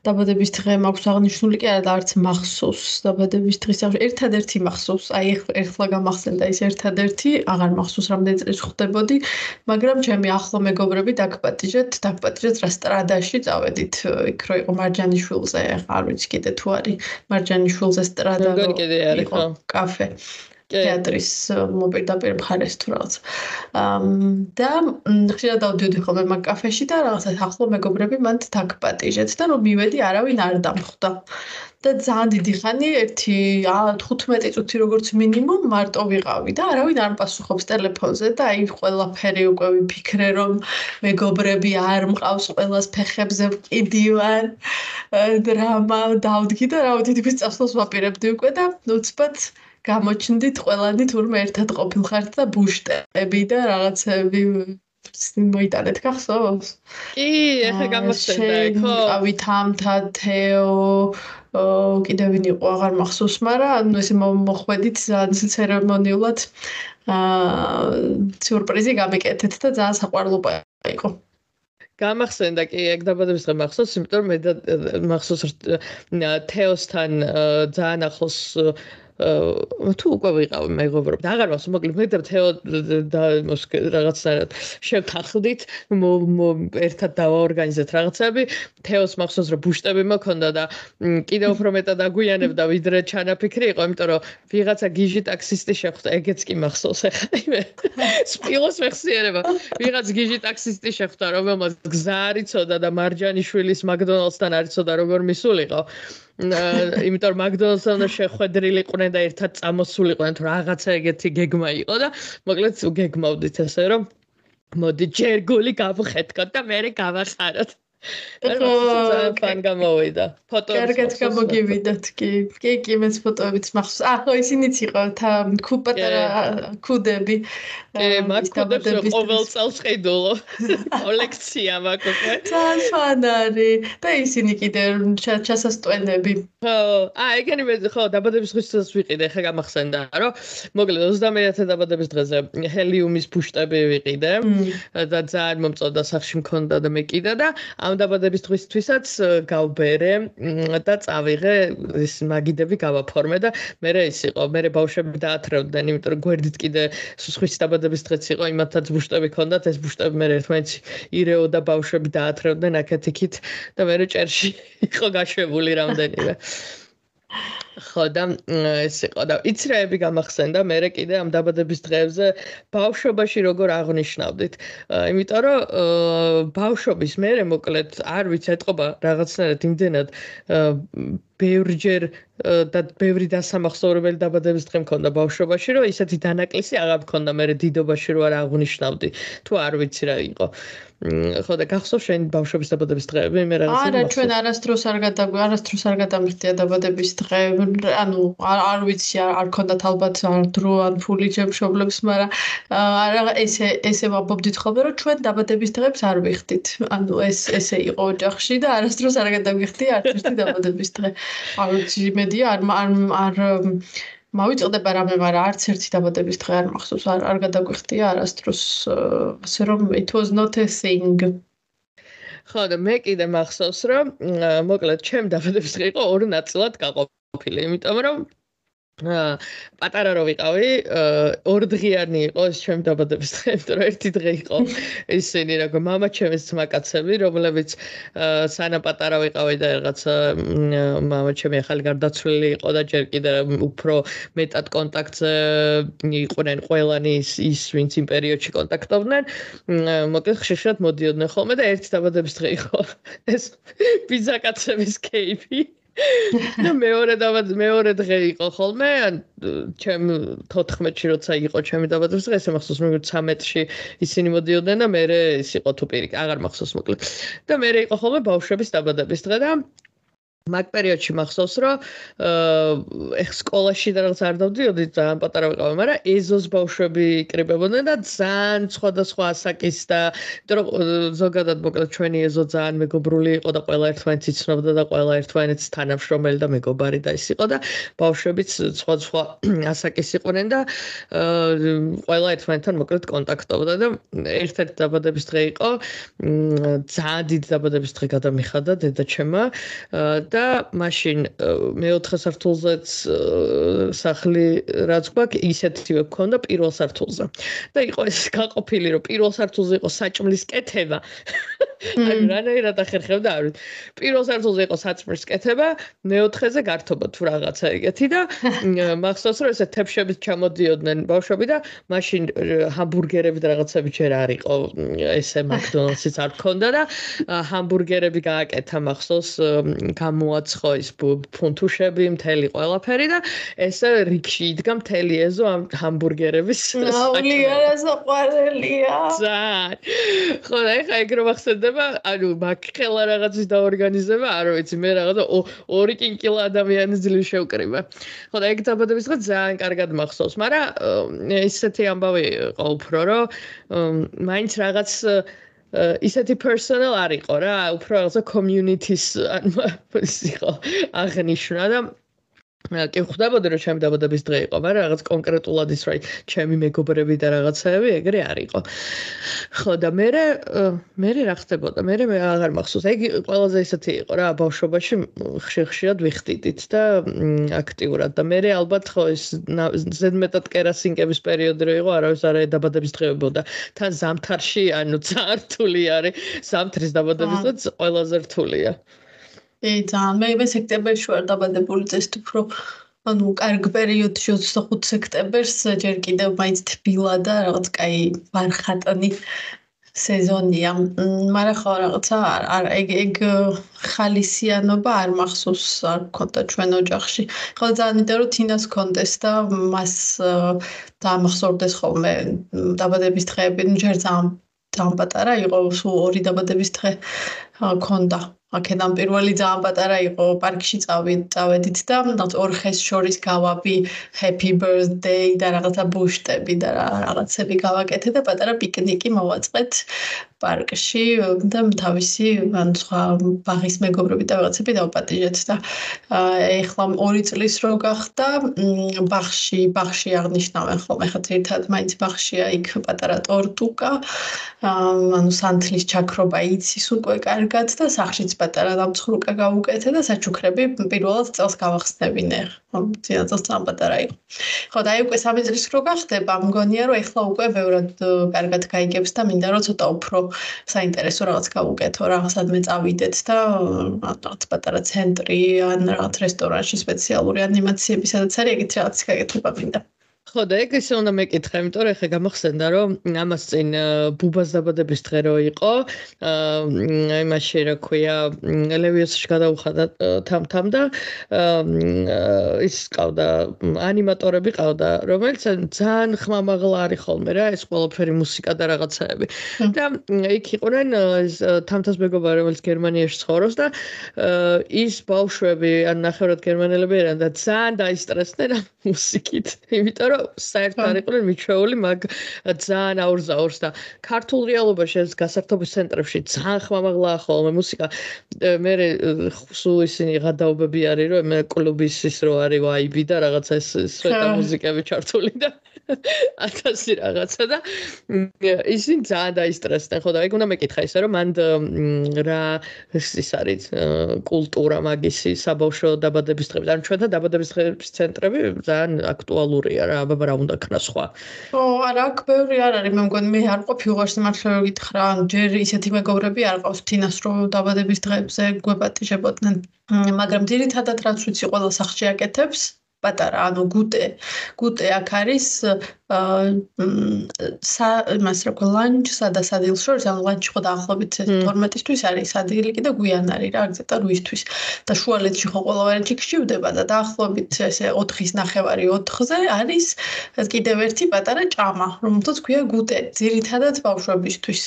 Speaker 2: დაბადების დღე მაქვს აღნიშნული კი არა და არც მახსოვს დაბადების დღის აღ ერთადერთი მახსოვს. აი ეხლა გამახსენდა ის ერთადერთი აღარ მახსოვს რამდენი წელი ხდებოდი მაგრამ ჩემი ახლო მეგობრები დაგპატიჟეთ დაგპატიჟეთ რესტორანში წავედით. იქ რო იყო მარჯანიშვილზე არ ვიცი კიდე თუ არის მარჯანიშვილზე სტრადა
Speaker 4: ხო?
Speaker 2: კაფე თეატრის მოპირდაპირ მხარეს თუ რაღაც. და ხშირად დავდიოდი ხოლმე მაგ კაფეში და რაღაცა ახლო მეგობრები მან დაგპატიჟეთ და რომ მივედი არავინ არ დამხვდა. და ძალიან დიდი ხანი ერთი 15 წუთი როგორც მინიმუმ მარტო ვიყავი და არავინ არ პასუხობს ტელეფონზე და აი ყველაფერი უკვე ვიფიქრე რომ მეგობრები არ მყავს ყველას ფეხებზე ვყიდივარ დრამა დავდგი და რა ვიცი თვითონ წასვლას ვაპირებდი უკვე და უცბად გამოჩნდით ყველანი თურმე ერთად ყოფილხართ და ბუშტები და რაღაცები მოიტანეთ გახსოვს?
Speaker 4: კი, ეხა გამოსცემდა, ხო.
Speaker 2: ავი თამთა თეო კიდევ ვინ იყო აღარ მახსოვს, მაგრამ ანუ ესე მოხვედით ძალიან ცერემონიულად აა სიურპრიზი გამიკეთეთ და ძალიან საყვარლობა იყო.
Speaker 4: გამახსენდა კი ეგ დაბადების დღე მახსოვს, იმიტომ რომ მე და მახსოვს თეოსთან ძალიან ახლოს თუ უკვე ვიყავ მეგობრობ და აღარ მას მოკლედ მე და თეო და რაღაცნაირად შევთანხმდით ერთად დავაორგანიზეთ რაღაცები. თეოს მახსოვს რომ ბუშტები მქონდა და კიდევ უფრო მეტად აგვიანებდა ვიდრე ჩანაფიქრი იყო იმიტომ რომ ვიღაცა გიჟი ტაქსისტი შეხვდა. ეგეც კი მახსოვს ახლა იმე. სპილოს მეხსიერება. ვიღაც გიჟი ტაქსისტი შეხვდა რომელმაც გზა არიწოდა და მარჯანიშვილის მაკდონალდსთან არიწოდა როგორ მისულიყო იმიტომ რომ მაკდონალდსთან უნდა შეხვედრილიყვნენ და ერთად წამოსულიყვნენ თუ რაღაცა ეგეთი გეგმა იყო და მოკლედ გეგმავდით ესე რომ მოდი ჯერ გული გავხეთქოთ და მე გავახაროთ ეხლა ძალიან გამოვიდა
Speaker 2: ფოტოები კარგად გამოგივიდათ კი. კი კი მეც ფოტოებიც მახსოვს. ახო ისინიც იყო თა კუპატარა კუდები
Speaker 4: კი მაგ კუდებს ყოველ წელს ყიდულო კოლექცია მაგ უკვე.
Speaker 2: ძალიან ფანარი. და ისინი კიდე ჩასასტვენები
Speaker 4: ხო აა ეგენი მე ხო დაბადების დღესაც ვიყიდე ხა გამახსენდა რომ მოკლედ 21 დაბადების დღეზე ჰელიუმის ბუშტები ვიყიდე. და ძალიან მომწონდა სახში მქონდა და მე კიდე და ამ დაბადების დღისთვისაც გავბერე და წავიღე ეს მაგიდები გავაფორმე და მე ის იყო, მე ბავშვები დაათრევდნენ, იმიტომ რომ გვერდით კიდე სხვის დაბადების დღეც იყო, იმათაც ბუშტები ქონდათ, ეს ბუშტები მე ერთმანეთს ირეო და ბავშვები დაათრევდნენ აქეთ-იქით და მე ჭერში იყო გაშვებული რამდენიმე. ხო და ეს იყო და იცრაები გამახსენდა მე კიდე ამ დაბადების დღეებზე ბავშვობაში როგორ აღნიშნავდით? იმიტომ რომ ბავშვობის მე მოკლედ არ ვიცი ეთყობა რაღაცნაირად იმდენად ბევრჯერ და ბევრი დასამახსოვრებელი დაბადების დღე მქონდა ბავშვობაში რომ ისეთი დანაკლისი აღარ მქონდა მე დიდობაში რო არ აღნიშნავდი. თუ არ ვიცი რა იყო. ხო და გახსოვს შენ ბავშვობის დაბადების დღეები მე რაღაცა
Speaker 2: არა ჩვენ არასდროს არ გადაგვი არასდროს არ გადამიხდია დაბადების დღე. ანუ არ არ ვიცი არ ქონდათ ალბათ არ დრო ან ფული ჩემშობლებს მაგრამ არა ესე ესე ვაბობდით ხოლმე რომ ჩვენ დაბადების დღეებს არ ვიხდით. ანუ ეს ესე იყო ოჯახში და არასდროს არ გადამიხდია არც ერთი დაბადების დღე არ ვიცი იმედია არ არ მოვიწყდება რამე, მაგრამ არც ერთი დაბადების დღე არ მახსოვს, არ არ გადაგვიხდია არასდროს ასე რომ it was not a thing.
Speaker 4: ხო და მე კიდე მახსოვს რომ მოკლედ ჩემ დაბადების დღე იყო ორი ნაწილად გაყოფილი, იმიტომ რომ პატარა რო ვიყავი, ორდღიანი იყო ეს ჩემი დაბადების დღე, იმიტომ რომ ერთი დღე იყო ისინი რა მამა ჩემის ძმაკაცები, რომლებიც სანამ პატარა ვიყავი და რაღაც მამა ჩემი ახალი გარდაცვლილი იყო და ჯერ კიდე უფრო მეტად კონტაქტზე იყვნენ ყველანი ის ის ვინც იმ პერიოდში კონტაქტობდნენ. მოკლედ ხშირად მოდიოდნენ ხოლმე და ერთი დაბადების დღე იყო ეს ბიძაკაცების кейფი. და მეორე დაბად მეორე დღე იყო ხოლმე ან ჩემ 14-ში როცა იყო ჩემი დაბადების დღე ესე მახსოვს მე 13-ში ისინი მოდიოდნენ და მე ეს იყო თუ პირი აღარ მახსოვს მოკლედ. და მე იყო ხოლმე ბავშვების დაბადების დღე და მაგ პერიოდში მახსოვს, რომ ეხ სკოლაში და რაღაც არ დავდიოდი, ძალიან პატარა ვიყავი, მაგრამ ეზოს ბავშვები იკრიბებოდნენ და ძალიან სხვადასხვა ასაკის და იმიტომ რომ ზოგადად მოკლედ ჩვენი ეზო ძალიან მეგობრული იყო და ყველა ერთმანეთს იცნობდა და ყველა ერთმანეთს თანამშრომელი და მეგობარი და ის იყო და ბავშვებიც სხვადასხვა ასაკის იყვნენ და ყველა ერთმანეთთან მოკლედ კონტაქტობდა და ერთ-ერთი დაბადების დღე იყო. ძალიან დიდი დაბადების დღე გადამიხადა დედაჩემმა და მაშინ მეოთხე სართულზეც სახლი რაც გვაქვს ისეთივე გქონდა პირველ სართულზე. და იყო ეს გაყოფილი რომ პირველ სართულზე იყო საჭმლის კეთება. აი რანაირად ახერხებდა არ ვიცი. პირველ სართულზე იყო საჭმლის კეთება მეოთხეზე გართობა თუ რაღაცა ეგეთი და მახსოვს რომ ესე თეფშებით ჩამოდიოდნენ ბავშვები და მაშინ ჰამბურგერები და რაღაცები ჯერ არ იყო ესე მაკდონალდსიც არ ქონდა და ჰამბურგერები გააკეთა მახსოვს გამო მოაცხო ის ფუნთუშები, მთელი ყველაფერი და ესე რიქში იდგა მთელი ეზო ამ ჰამბურგერების.
Speaker 2: ნაული არასაყვარელია.
Speaker 4: ზან. ხო, ეხა ეგ რომ ახსენდება, ანუ მაგხელა რაღაცის დაორგანიზება, არ ვიცი, მე რაღაცა ორი კინკილა ადამიანის ძლივ შევკრიბა. ხო, და ეგ დაბადების დღე ძალიან კარგად მახსოვს, მაგრამ ისეთი ამბავი ყო უფრო რომ მაინც რაღაც ისეთი personal არ იყო რა, უფრო რაღაცა community-ს ანუ ის იყო აღნიშნა და კი ხვდებოდი რომ ჩემი დაბადების დღე იყო, მაგრამ რაღაც კონკრეტულად ის რა, ჩემი მეგობრები და რაღაცაები ეგრე არ იყო. ხო და მე მე რა ხდებოდა? მე მე აღარ მახსოვს. ეგ ყველაზე ისეთი იყო რა, ბავშვობაში ხშირად ვიხდიდით და აქტიურად და მე ალბათ ხო ეს ზედმეტად კერასინკების პერიოდი რო იყო, არავის არ დაბადების დღეებოდა. თან ზამთარში, ანუ ძართული არის, ზამთრის დაბადების დღე ყველაზე რთულია.
Speaker 2: ე ძალიან მე მე სექტემბერში ვარ დაბადებული წესთ უფრო ანუ კარგ პერიოდში 25 სექტემბერს ჯერ კიდევ მაინც თბილა და რაღაც კაი ვარხატანი სეზონია. მაგრამ ხო რაღაცა არ ეგ ეგ ხალისიანობა არ მახსოვს არ მქონდა ჩვენ ოჯახში. ხო ძალიან იმიტომ რომ თინას კონდეს და მას დაამახსოვრდეს ხოლმე დაბადების დღეები, ჯერ ძალიან ძალიან პატარა იყო, სულ ორი დაბადების დღე ქონდა. აქედან პირველი ძალიან პატარა იყო პარკში წავედით და ორ ხეს შორის გავაბი happy birthday და რაღაცა ბუშტები და რაღაცები გავაკეთე და პატარა პიკნიკი მოვაწყეთ პარკში და თავისი ან სხვა ბაღის მეგობრები და რაღაცები დავპატიჟეთ და ეხლა 2 წლის რო გახდა ბაღში ბაღში აღნიშნავენ ხოლმე ხა ერთად მაინც ბაღშია იქ პატარა ტორტუკა ანუ სანთლის ჩაქრობა იცის უკვე კარგად და სახშიც პატარა დამცხრუკა გავუკეთე და საჩუქრები პირველად წელს გავახსნებინე ხო ძინა წელს ძალიან პატარა იყო ხო და აი უკვე 3 წლის რო გახდება მგონია რომ ეხლა უკვე ბევრად კარგად გაიგებს და მინდა რომ ცოტა უფრო საინტერესო რაღაც გავუკეთო, რაღაცადმე წავიდეთ და რაღაც პატარა ცენტრი ან რაღაც რესტორანში სპეციალური ანიმაციები სადაც არის, ეგეთ რაღაც გაკეთება მინდა.
Speaker 4: ხო და ეგ ისე უნდა მეკითხა, იმიტომ რომ ეხა გამახსენდა რომ ამას წინ ბუბას დაბადების დღე რო იყო, აი მასში რა ქვია, ლევიოსში გადაუხადა თამ-თამ და ის ყავდა ანიმატორები ყავდა, რომელიც ძალიან ხმამაღლა არის ხოლმე რა, ეს ყველაფერი მუსიკა და რაღაცაები. და იქ იყვნენ თამთას მეგობარი, რომელიც გერმანიაში ცხოვრობს და ის ბავშვები, ან ნახევრად გერმანელები არიან და ძალიან დაისტრესდნენ ამ მუსიკით, იმიტომ რომ საერთოდ არ იყვნენ მიჩვეული, მაგ ძალიან აურზაურს და ქართულ რეალობაში ეს გასართობის ცენტრებში ძალიან ხმამაღლაა ხოლმე მუსიკა. მე სულ ისინი გადაობები არის, რომ მე კლუბის ის რო არის ვაიბი და რაღაცა ეს სვეტა მუსიკები ჩართული და ათასი რაღაცა და ისინი ძალიან დაისტრესდნენ ხო და ეგ უნდა მეკითხა ისე რომ მანდ რა ის არის კულტურა მაგისი საბავშვო დაბადების დღეები. ან ჩვენთან დაბადების დღეების ცენტრები ძალიან აქტუალურია რა აბა რა უნდა ქნა სხვა.
Speaker 2: ო არა აქ ბევრი არ არის. მე მგონი მე არ ყოფი უღარ სიმართლე გითხრა. ჯერ ისეთი მეგობრები არ ყავს თინას რო დაბადების დღეებზე გვეპატიჟებოდნენ მაგრამ ძირითადად რაც ვიცი ყველა სახში აკეთებს პატარა ანუ გუტე გუტე აქ არის სა იმას რა ქვია ლანჩსა და სადილს შორის ანუ ლანჩი ხო დაახლოებით 12-ისთვის არის სადილი კიდე გვიან არის რა გზეთა 8-თვის და შუალედში ხო ყველა ვარიანტი გჭირდება და დაახლოებით ესე 4-ის ნახევარი 4-ზე არის კიდევ ერთი პატარა ჭამა რომელთაც ქვია გუტე ძირითადად ბავშვებისთვის.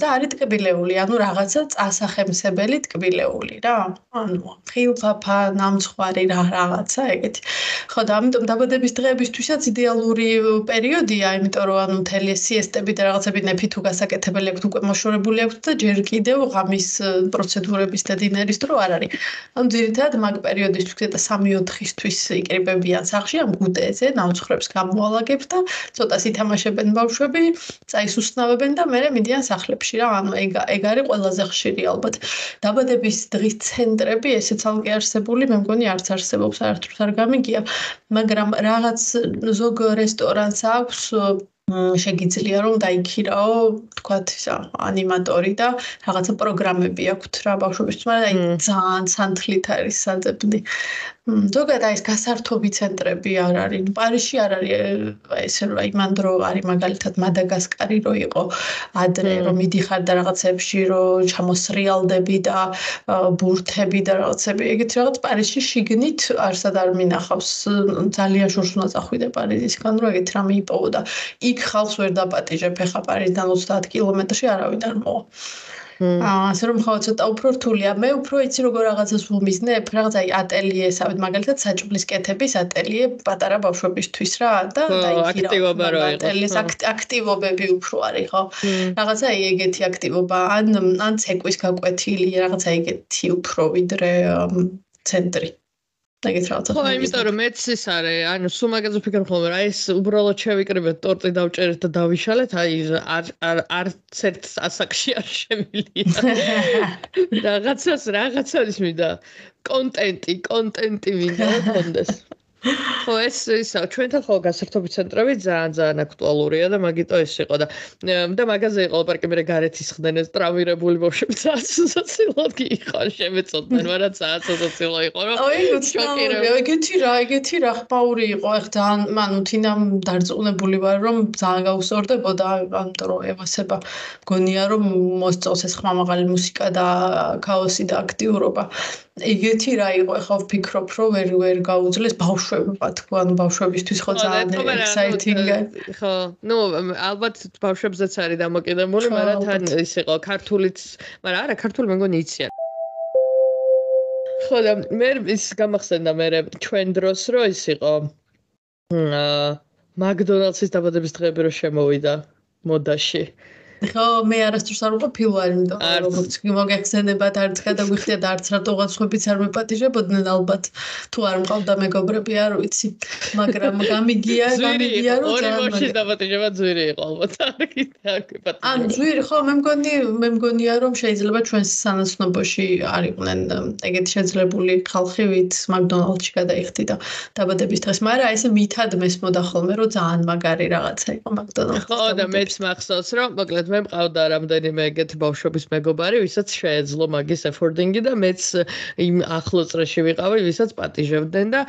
Speaker 2: და არის ტკბილეული ანუ რაღაცა წასახემსებელი ტკბილეული რა. ანუ ხილფაფა ნამცხვარი რა რაღაცა ეგეთი ხო და ამიტომ დაბადების დღეებისთვისაც იდეალური პერიოდია, იმიტომ რომ ანუ მთელი სიესტები და რაღაცები ნეფი თუ გასაკეთებელი აქვს უკვე მოშორებული აქვს და ჯერ კიდევ ღამის პროცედურების და დინერის დრო არ არის. ანუ ძირითადად მაგ პერიოდისთვის და 3-4-ისთვის იკრიბებიან სახში ამ გუტეზე, ნაუცხრებს გამოალაგებს და ცოტა სითამაშებენ ბავშვები, წაისუსნავებენ და მერე მიდიან სახლებში რა. ანუ ეგ ეგ არის ყველაზე ხშირი ალბათ. დაბადების დღის ცენტრები ესეც ალკე არსებული, მე მგონი არც არსებობს, საერთოდ არ გამიგია, მაგრამ რაღაც ზოგ რეს რესტორანს აქვს შეგიძლია რომ დაიქირაო თქვათ ისა ანიმატორი და რაღაცა პროგრამები აქვს რა ბავშვებისთვის მაგრამ აი ძალიან სანთლით არის საძებნი ზოგადად აი ეს გასართობი ცენტრები არ არის. პარიზში არ არის ესე რომ აი მან დრო არის მაგალითად მადაგასკარი რო იყო ადრე რომ მიდიხარ და რაღაცებში რო ჩამოსრიალდები და ბურთები და რაღაცები ეგეთ რაღაც პარიზში შიგნით არსად არ მინახავს. ძალიან შორს უნდა წახვიდე პარიზისგან რომ ეგეთ რამე იპოვო და იქ ხალხს ვერ დაპატიჟებ ხა პარიზიდან 30 კილომეტრში არავინ არ მოვა. აა ასე რომ ხაო ცოტა უფრო რთულია. მე უფრო იცი როგორ რაღაცას ვუმიზნებ, რაღაც აი ატელიესავით, მაგალითად საჭმლის კეთების ატელიე პატარა ბავშვებისთვის რა და
Speaker 4: აქტივობა რო
Speaker 2: იყო. ატელიეს აქტივობები უფრო არის, ხო? რაღაცა ეგეთი აქტივობა, ან ან ცეკვის გაკვეთილი, რაღაცა ეგეთი უფრო ვიდრე ცენტრი. ეგეთ რაღაცა.
Speaker 4: ხო, იმიტომ რომ მეც ის არის, ანუ სულ მაგაზე ვფიქრობ ხოლმე, რა ეს უბრალოდ შევიკრიბეთ ტორტი დავჭერეთ და დავიშალეთ, აი არ არ არც ერთ ასაკში არ შემილია. რაღაცას რაღაცას მინდა კონტენტი, კონტენტი მინდა კონდეს. ხო ეს ისა ჩვენთან ხო გასართობი ცენტრები ძალიან ძალიან აქტუალურია და მაგიტო ეს იყო და და მაგაზე იყო პარკი მე გარეთ ისხდნენ ეს ტრამირებული ბავშვები საცილოდ კი იყო შემეწოდნენ მაგრამ საცილო იყო რომ
Speaker 2: აი შოკირებული ეგეთი რა ეგეთი რა ხმაური იყო ეხ ძალიან მანუ თინამ დარწმუნებული ვარ რომ ძალიან გაუსწორდებოდა ამ დრო ევასება გონია რომ მოსწოს ეს ხმამაღალი მუსიკა და ქაოსი და აქტიურობა ეგეთი რა იყო ახლა ვფიქრობ რომ ვერ ვერ გაუძლეს ბავშვებმა თქვა ანუ ბავშვებისთვის ხო ძალიან ექსაიტინგი
Speaker 4: ხო ნუ ალბათ ბავშვებზეც არის დამოკიდებული მაგრამ თან ის იყო ქართულიც მაგრამ არა ქართული მე მგონი იციან. ხო და მე ის გამახსენდა მე ჩვენ დროს რო ის იყო აა მაკდონალდსის დაბადების დღეები რო შემოვიდა მოდაში
Speaker 2: ხო, მე არასდროს არ ვყოფილ ვარ, იმიტომ რომ როგორც კი მოგეხსენებათ, არც გადაგვიხდია და არც რატოღაც ხვებიც არ მეპატიჟებოდნენ ალბათ. თუ არ მყავდა მეგობრები, არ ვიცი. მაგრამ გამიგია, გამიგია რომ
Speaker 4: ორი მოში დაპატიჟება ძვირი იყო ალბათ. არ
Speaker 2: ან ძვირი ხო, მე მგონი, მე მგონია რომ შეიძლება ჩვენს სანაცნობოში არ იყვნენ ეგეთი შეძლებული ხალხი, ვით მაკდონალდში გადაიხდი და დაბადების დღეს, მაგრამ ესე მითად მესმოდა ხოლმე, რომ ძალიან მაგარი რაღაცა იყო მაკდონალდში.
Speaker 4: ხო და მეც მახსოვს რომ მოკლედ მე მყავდა რამდენიმე ეგეთი ბავშვობის მეგობარი, ვისაც შეეძლო მაგის ეფორდინგი და მეც იმ ახლო წრეში ვიყავი, ვისაც პატიჟებდნენ და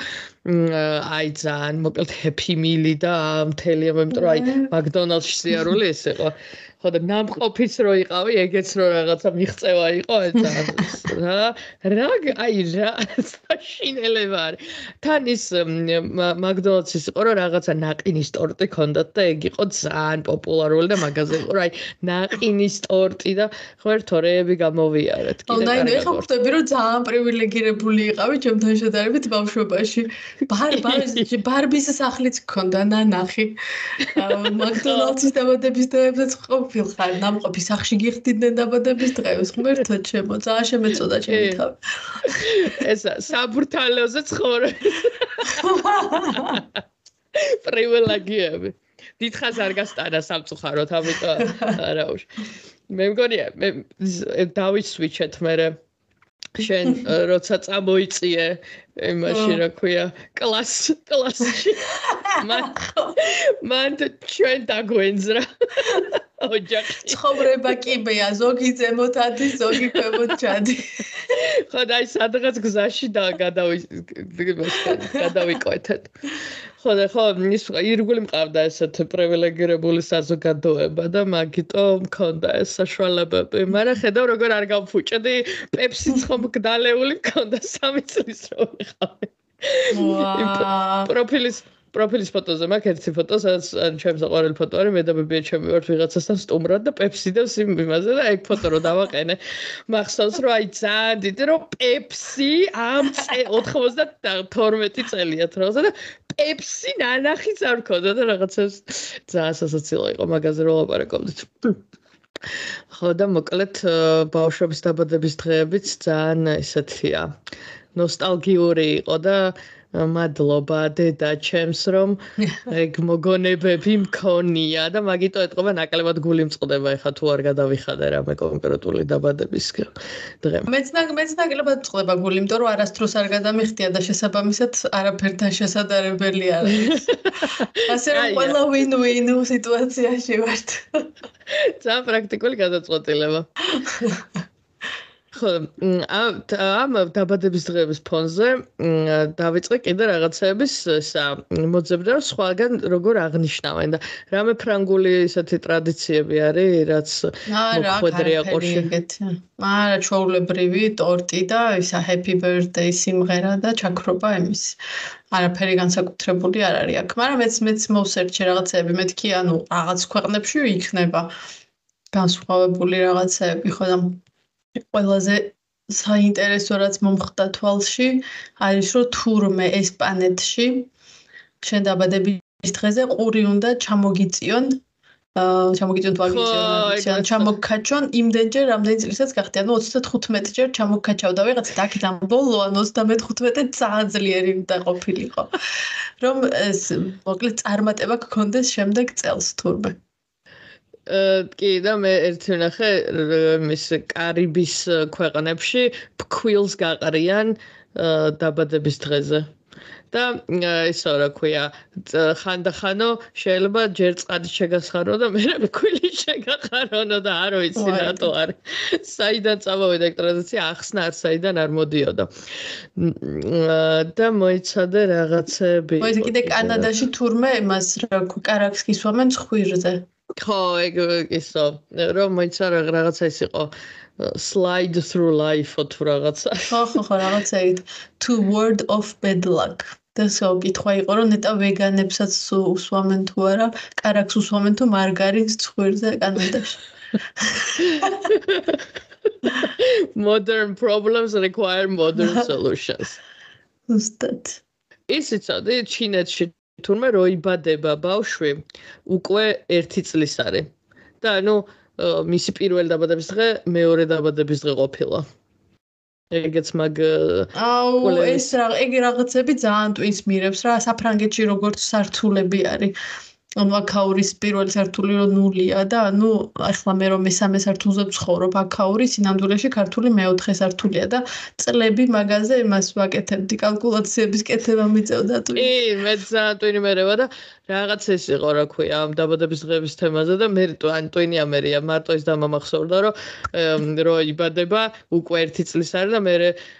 Speaker 4: აი ძალიან მოკლედ ჰეპი მილი და მთელი ამ იმიტომ რომ აი მაკდონალდში სიარული ეს იყო. ხო და ნამყოფიც რო იყავი, ეგეც რო რაღაცა მიღწევა იყო, ეს რა რა აი რა საშინელება არის. თან ის მაკდონალდსის იყო რომ რაღაცა ნაყინის ტორტი ქონდათ და ეგ იყო ძალიან პოპულარული და მაგაზე იყო, აი ნაყინის ტორტი და ხო ერთ ორეები გამოვიარეთ
Speaker 2: კიდე. აი, ნუ ეხა ხვდები რომ ძალიან პრივილეგირებული იყავი ჩემთან შედარებით ბავშვობაში. ბარბის ბარბის სახლიც ქონდა ნანახი. მაკდონალდსის დაბადების დღეებზეც ხო ყოფილ ხარ. ნამყოფი სახში გიხდიდნენ დაბადების დღეს ღმერთო ჩემო ძალიან შემეწოდა ჩემი
Speaker 4: თავი. ეს საბურთალოზე ცხოვრე პრივილეგიები. დიდხანს არ გასტანა სამწუხაროდ ამიტომ არა უშ მე მგონია მე დავისვიჩეთ მე შენ როცა წამოიწიე იმაში რა ქვია კლას კლასში მან მან ჩვენ დაგვენძრა. ოჯახი
Speaker 2: ცხოვრება კიბეა ზოგი ზემოთ ადის ზოგი ქვემოთ ჩადი
Speaker 4: ხო და აი სადღაც გზაში და გადავი გადავიკვეთეთ. ხო და ხო ის ირგული მყავდა ესეთ პრივილეგირებული საზოგადოება და მაგიტომ მქონდა ეს საშუალებები მაგრამ ხედავ როგორ არ გავფუჭდი პეპსიც ხომ გდალეული მქონდა სამი წლის რო ვიყავი ვაა პროფილის პროფილის ფოტოზე მაქვს ერთი ფოტო, სადაც ჩემს აყარელ ფოტო არის, მე და ბებია ჩემი ვართ ვიღაცასთან სტუმრად და პეპსი და სიმ იმაზე და ეგ ფოტო რო დავაყენე. მახსოვს რომ აი ძალიან დიდი რომ პეპსი ამ 92 წელია თროზე და პეპსი ნანახიც არ ქონდა და რაღაცას ძალიან სასაცილო იყო მაგაზე რო ლაპარაკობდით. ხო და მოკლედ ბავშვების დაბადების დღეებიც ძალიან ესეთია. ნოსტალგიური იყო და მადლობა დედა ჩემს რომ ეგ მოგონებები მქონია და მაგიტო ეთყობა ნაკლებად გული მწყდება ეხა თუ არ გადავიხადე რამე კონკრეტული დაბადების დღე.
Speaker 2: მეც მეც ნაკლებად წყდება გული, იმიტომ რომ არასდროს არ გადამიხდია და შესაბამისად არაფერთან შესაძლებელი არ არის. ასე რომ ყველა win-win სიტუაციაში ვართ.
Speaker 4: ძალიან პრაქტიკული გადაწყვეტილება. ხო ამ დაბადების დღეების ფონზე დავიწყე კიდე რაღაცების ესა მოძებნა სხვაგან როგორ აღნიშნავენ და რამე ფრანგული ესეთი ტრადიციები არის რაც მოხვედრია ყურში
Speaker 2: არა ჩაულებრივი ტორტი და ისა happy birthday სიმღერა და ჩაქრობა იმის. არაფერი განსაკუთრებული არ არის აქ. მაგრამ მეც მეც მოვსერჩე რაღაცები მეთქი ანუ რაღაც ქვეყნებში იქნება განსხვავებული რაღაცები ხო და ყველაზე საინტერესო რაც მომხდა თვალში არის რომ თურმე ესპანეთში შენ დაბადების დღეზე ყური უნდა ჩამოგიწიონ ჩამოგიწიონ თვალგიწიონ ჩამოგკაჩონ იმდენჯერ რამდენი წელსაც გახდი ანუ 35 ჯერ ჩამოგკაჩავდა ვიღაცა და აქედან ბოლო ანუ 35 ძალიან ძლიერი უნდა ყოფილიყო. რომ ეს მოკლედ წარმატება გქონდეს შემდეგ წელს თურმე
Speaker 4: კი და მე ერთი ნახე მის კარიბის ქვეყნებში ფქვილს გაყრიან დაბადების დღეზე. და ისო რა ქვია ხანდახანო შეიძლება ჯერ წყალი შეგახარო და მე ფქვილი შეგახარონო და არ ვიცი რატო არ. საიდან წამოვიდა ტრადიცია ახსნა არ საიდან არ მოდიოდა. და მოიცადე რაღაცები.
Speaker 2: მოიცადე კიდე კანადაში თურმე იმას რა კარაქს გისვამენ ხვირზე
Speaker 4: ხო, ეგ ისო, რომ მოიცა რაღაცა ის იყო slide through life თუ რაღაცა.
Speaker 2: ხო, ხო, ხო, რაღაცა ის to word of bad luck. დასო კითხვა იყო რომ ნეტა ვეგანებსაც უსვამენ თუ არა, კარაქს უსვამენ თუ მარგარინს ცხვირზე კანადაში.
Speaker 4: modern problems require modern solutions.
Speaker 2: უსტად.
Speaker 4: ისიცოდი ჩინეთში თურმე რო იბადება ბავშვი უკვე 1 წლის არის. და ნუ მისი პირველი დაბადების დღე მეორე დაბადების დღე ყოფილა. ეგეც მაგ
Speaker 2: აუ ეს რა ეგ რაღაცები ძალიან ტვინს მირებს რა საფრანგეთში როგორც სართულები არის ანუ აკაურის პირველი სართული რო ნულია და ანუ ახლა მე რომ მესამე სართულზე ვცხოვრობ აკაური სინამდვილეში ქართული მეოთხე სართულია და წლები მაგაზე იმას ვაკეთებდი კალკულაციების კეთება მიწევდა თუ
Speaker 4: კი მე ძალიან ტვინი მერევა და რაღაც ეს იყო რა ქვია ამ დაბადების დღეების თემაზე და მე ან ტვინი ამერია მარტო ის დამამახსოვრდა რომ რო იბადება უკვე 1 წლის არის და მე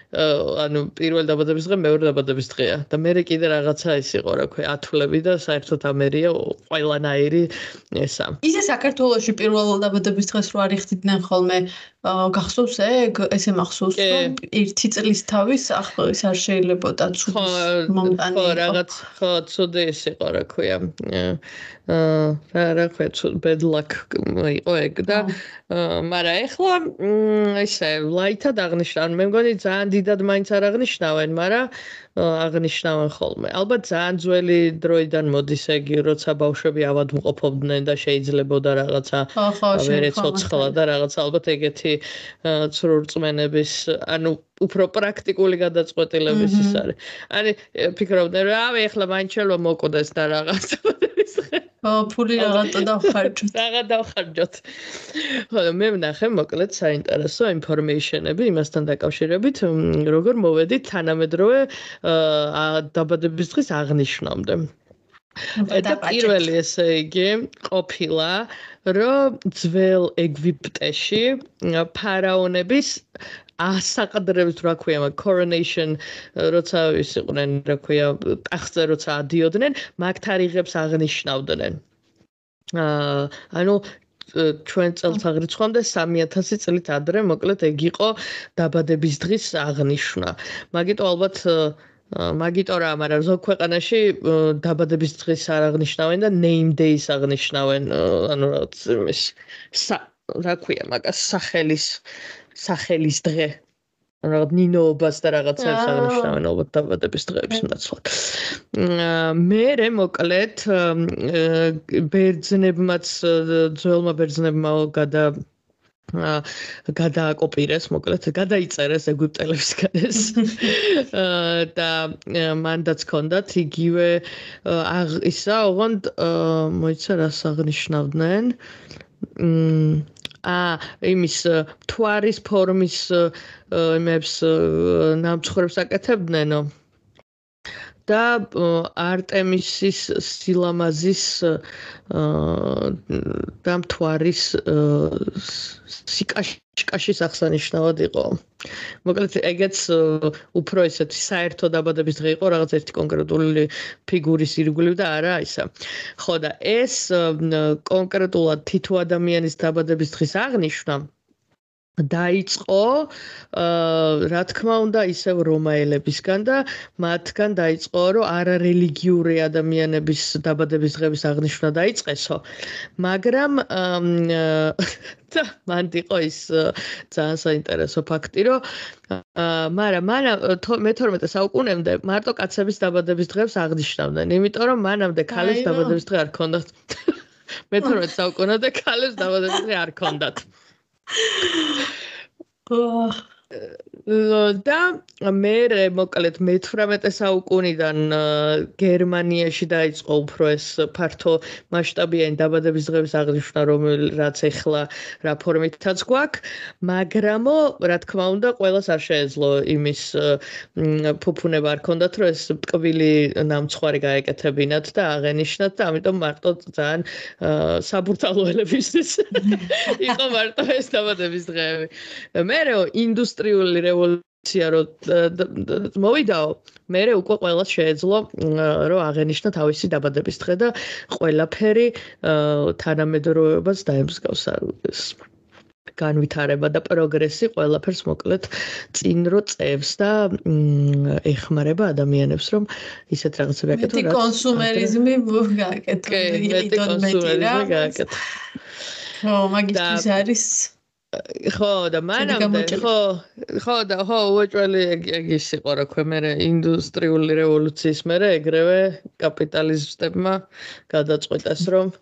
Speaker 4: ანუ პირველ დაბადების დღე მეორე დაბადების დღეა. და მე კიდე რაღაცა ის იყო რა ქვია ათვლები და საერთოდ ამერია ყველანაირი ესა.
Speaker 2: ისე საქართველოსში პირველ დაბადების დღეს რო არიხდიდნენ ხოლმე გახსოვს ეგ ესე მახსოვს რომ ერთი წლის თავის ახლა ის არ შეიძლება და ცუდი მომტანი
Speaker 4: ხო რაღაც ხო ცუდი ის იყო რა ქვია აა რა ქვია bad luck იყო ეგ და მაგრამ ეხლა ისე ლაითად აღნიშნავენ მე მგონი ძალიან დიდად მაინც არ აღნიშნავენ მაგრამ აღნიშნავენ ხოლმე ალბათ ძალიან ძველი დროიდან მოდის ეგ როცა ბავშვები ავადმყოფობდნენ და შეიძლებოდა რაღაცა ვერე ცოცხლა და რაღაცა ალბათ ეგეთი ცრურწმენების ანუ უფრო პრაქტიკული გადაწყვეტილების ის არის. ანუ ფიქრობდნენ რა, აი ახლა მაინც შეიძლება მოკვდეს და რაღაც.
Speaker 2: ფული რაღაცა დავხარჯოთ.
Speaker 4: რაღა დავხარჯოთ. ხო, მე ვნახე მოკლედ საინტერესო ინფორმეიშენები იმასთან დაკავშირებით, როგორ მოვედით თანამედროვე დაბადების დღის აღნიშვნამდე. და პირველი ესე იგი ყოფილა რომ ძველ ეგვიპტეში ფარაონების ასაყდრებს რა ქვია მაგ coronation როცა ის იყვნენ რა ქვია ტახტზე როცა ადიოდნენ მაგ თარიღებს აღნიშნავდნენ. აა ანუ ჩვენ წელთაღრიცხვამდე 3000 წლით ადრე მოკლედ ეგ იყო დაბადების დღის აღნიშვნა მაგიტო ალბათ მაგიტო რა, მაგრამ ზოგ ქვეყანაში დაბადების დღეს არ აღნიშნავენ და name days აღნიშნავენ, ანუ რაღაც ის რა ქვია მაგას სახელის სახელის დღე. რაღაც ნინოობას და რაღაცებს აღნიშნავენ ალბათ დაბადების დღეების ნაცვლად. მე მე მოკლედ ბერძნებმაც ძველმა ბერძნებმა გადა გადააკოპირეს, მოკლედ, გადაიწერეს ეგვიპტელებსგან ეს. და მანდაც ჰქონდათ იგივე ისა, ოღონდ მოიცა რას აღნიშნავდნენ. აა, იმის თვარის ფორმის იმებს ნამცხრებს აკეთებდნენო. და არტემისის სილამაზის და მთვარის სიკაშკაშის აღსანიშნავად იყო. მოკლედ ეგეც უფრო ესეთი საერთო დაბადების დღე იყო, რაღაც ერთი კონკრეტული ფიგურის ირგვლივ და არა ისა. ხო და ეს კონკრეტულად თითო ადამიანის დაბადების დღის აღნიშვნა დაიწყო რა თქმა უნდა ისევ რომაელებისგან და მათგან დაიწყო რომ არარელიგიური ადამიანების დაბადების დღების აღნიშვნა დაიწყესო. მაგრამ და მანდ იყო ის ძალიან საინტერესო ფაქტი რომ აა მაგრამ მან მე-12 საუკუნემდე მარტო კაცების დაბადების დღებს აღნიშნავდნენ იმიტომ რომ მანამდე ქალების დაბადების დღე არ ქონდათ მე-12 საუკუნემდე ქალების დაბადების დღე არ ქონდათ
Speaker 2: Oh.
Speaker 4: და მე მოკლედ მე-18 საუკუნიდან გერმანიაში დაიწყო უფრო ეს ფართო მასშტაბიანი დაბადების დღების აღნიშვნა, რომელიც ეხლა რა ფორმითაც გვაქვს, მაგრამ რა თქმა უნდა, ყოველას არ შეეძლო იმის ფუფუნება არ ქონდათ, რომ ეს ტკბილი ნამცხვარი გაეკეთებინათ და აღენიშნათ და ამიტომ მარტო ძალიან საბურთალოელებისთვის იყო მარტო ეს დაბადების დღეები. მე რო ინდუსტრიული რევოლუცია რო მოვიდაო, მე უკვე ყველა შეეძლო რომ აღენიშნა თავისი დაბადების დღე და ყველაფერი თანამედროვეობას დაემსგავსა ეს განვითარება და პროგრესი ყველაფერს მოკლედ წინ რო წევს და ეხმარება ადამიანებს რომ ისეთ რაღაცები აკეთონ
Speaker 2: რაც კონსუმერიზმი გააკეთონ
Speaker 4: კი მეტი კონსუმერიზმი გააკეთონ
Speaker 2: ხო მაგისტრის არის
Speaker 4: ხო და მანამდე ხო ხო და ხო უეჭველი ეგ ის იყო რა ქვე მე ინდუსტრიული რევოლუციის მერე ეგრევე კაპიტალისტებმა გადაწყვეტეს რომ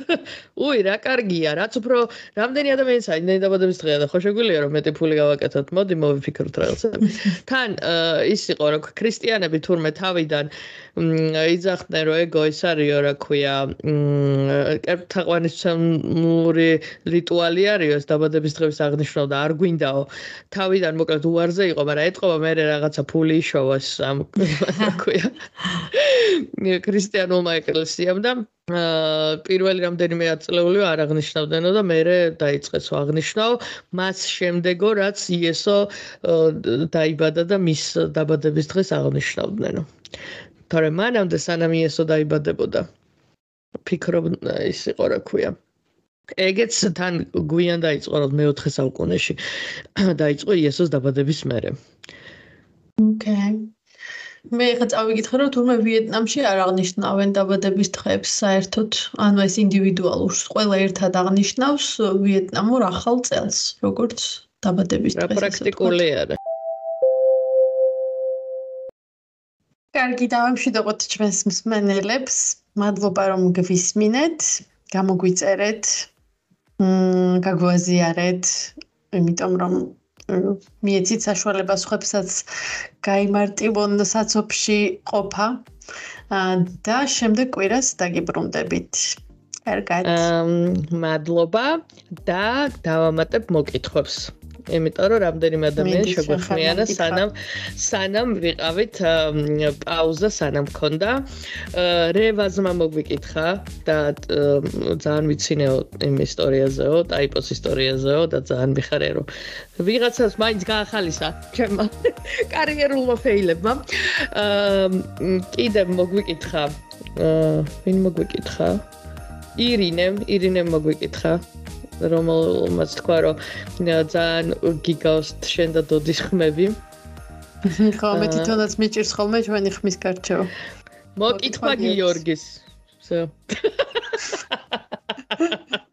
Speaker 4: უი რა კარგია რაც უფრო რამდენი ადამიანს აიდნენ დაბადების დღეა და ხო შეგვიძლია რომ მეტი ფული გავაკეთოთ მოდი მოვიფიქროთ რაღაცა თან ის იყო რა ქრისტიანები თურმე თავიდან იძახდნენ რომ ეგო ის არისო რა ქვია კერპთაყვანისმცემლური რიტუალი არისო დაბადების დღეების აღნიშნავ და არ გვინდაო. თავიდან მოკლედ უარზე იყო მაგრამ ეთყობა მე რაღაცა ფული იშოვას ამ რა ქვია. ქრისტიანულმა ეკლესიამ და პირველი რამდენიმე აწლეული არ აღნიშნავდნენო და მე დაიწყეს აღნიშნავ მას შემდეგო რაც იესო დაიბადა და მის დაბადების დღეს აღნიშნავდნენო თორემ მანამდე სანამ იესო დაიბადებოდა. ფიქრობ ის იყო რა ქვია. ეგეც თან გვიან დაიწყო რომ მეოთხე საუკუნეში დაიწყო იესოს დაბადების მერე.
Speaker 2: ოკეი მე ხა წავიკითხე რომ თურმე ვიეტნამში არ აღნიშნავენ დაბადების დღეებს საერთოდ ანუ ეს ინდივიდუალურს ყველა ერთად აღნიშნავს ვიეტნამურ ახალ წელს როგორც დაბადების დღეს
Speaker 4: რა პრაქტიკული არა
Speaker 2: კარგი დავამშვიდობთ ჩვენს მსმენელებს. მადლობა რომ გვისმინეთ, გამოგვიწერეთ, მმ გაგვაზიარეთ, იმიტომ რომ მიეცით საშუალება სხვებსაც გამარტივონ საცოფში ყოფა და შემდეგ კვირას დაგიბრუნდებით. კარგად.
Speaker 4: მადლობა და დავამატებ მოკითხვებს. იმიტომ რომ რამდენიმე ადამიანი შეგვეხმიანა სანამ სანამ ვიყავით პაუზა სანამ მქონდა რევაზმა მოგვიკითხა და ძალიან ვიცინეო იმ ისტორიაზეო, ტაიპოს ისტორიაზეო და ძალიან მიხარია რომ ვიღაცას მაინც გაახალისა ჩემმა კარიერულმა ფეილებმა. კიდე მოგვიკითხა ვინ მოგვიკითხა ირინემ ირინემ მოგვიკითხა რომელმაც თქვა რომ ძალიან გიგავს შენ და დოდის ხმები.
Speaker 2: ხო, მე თვითონაც მიჭირს ხოლმე ჩვენი ხმის გარჩევა.
Speaker 4: მოკითხვა გიორგის. всё.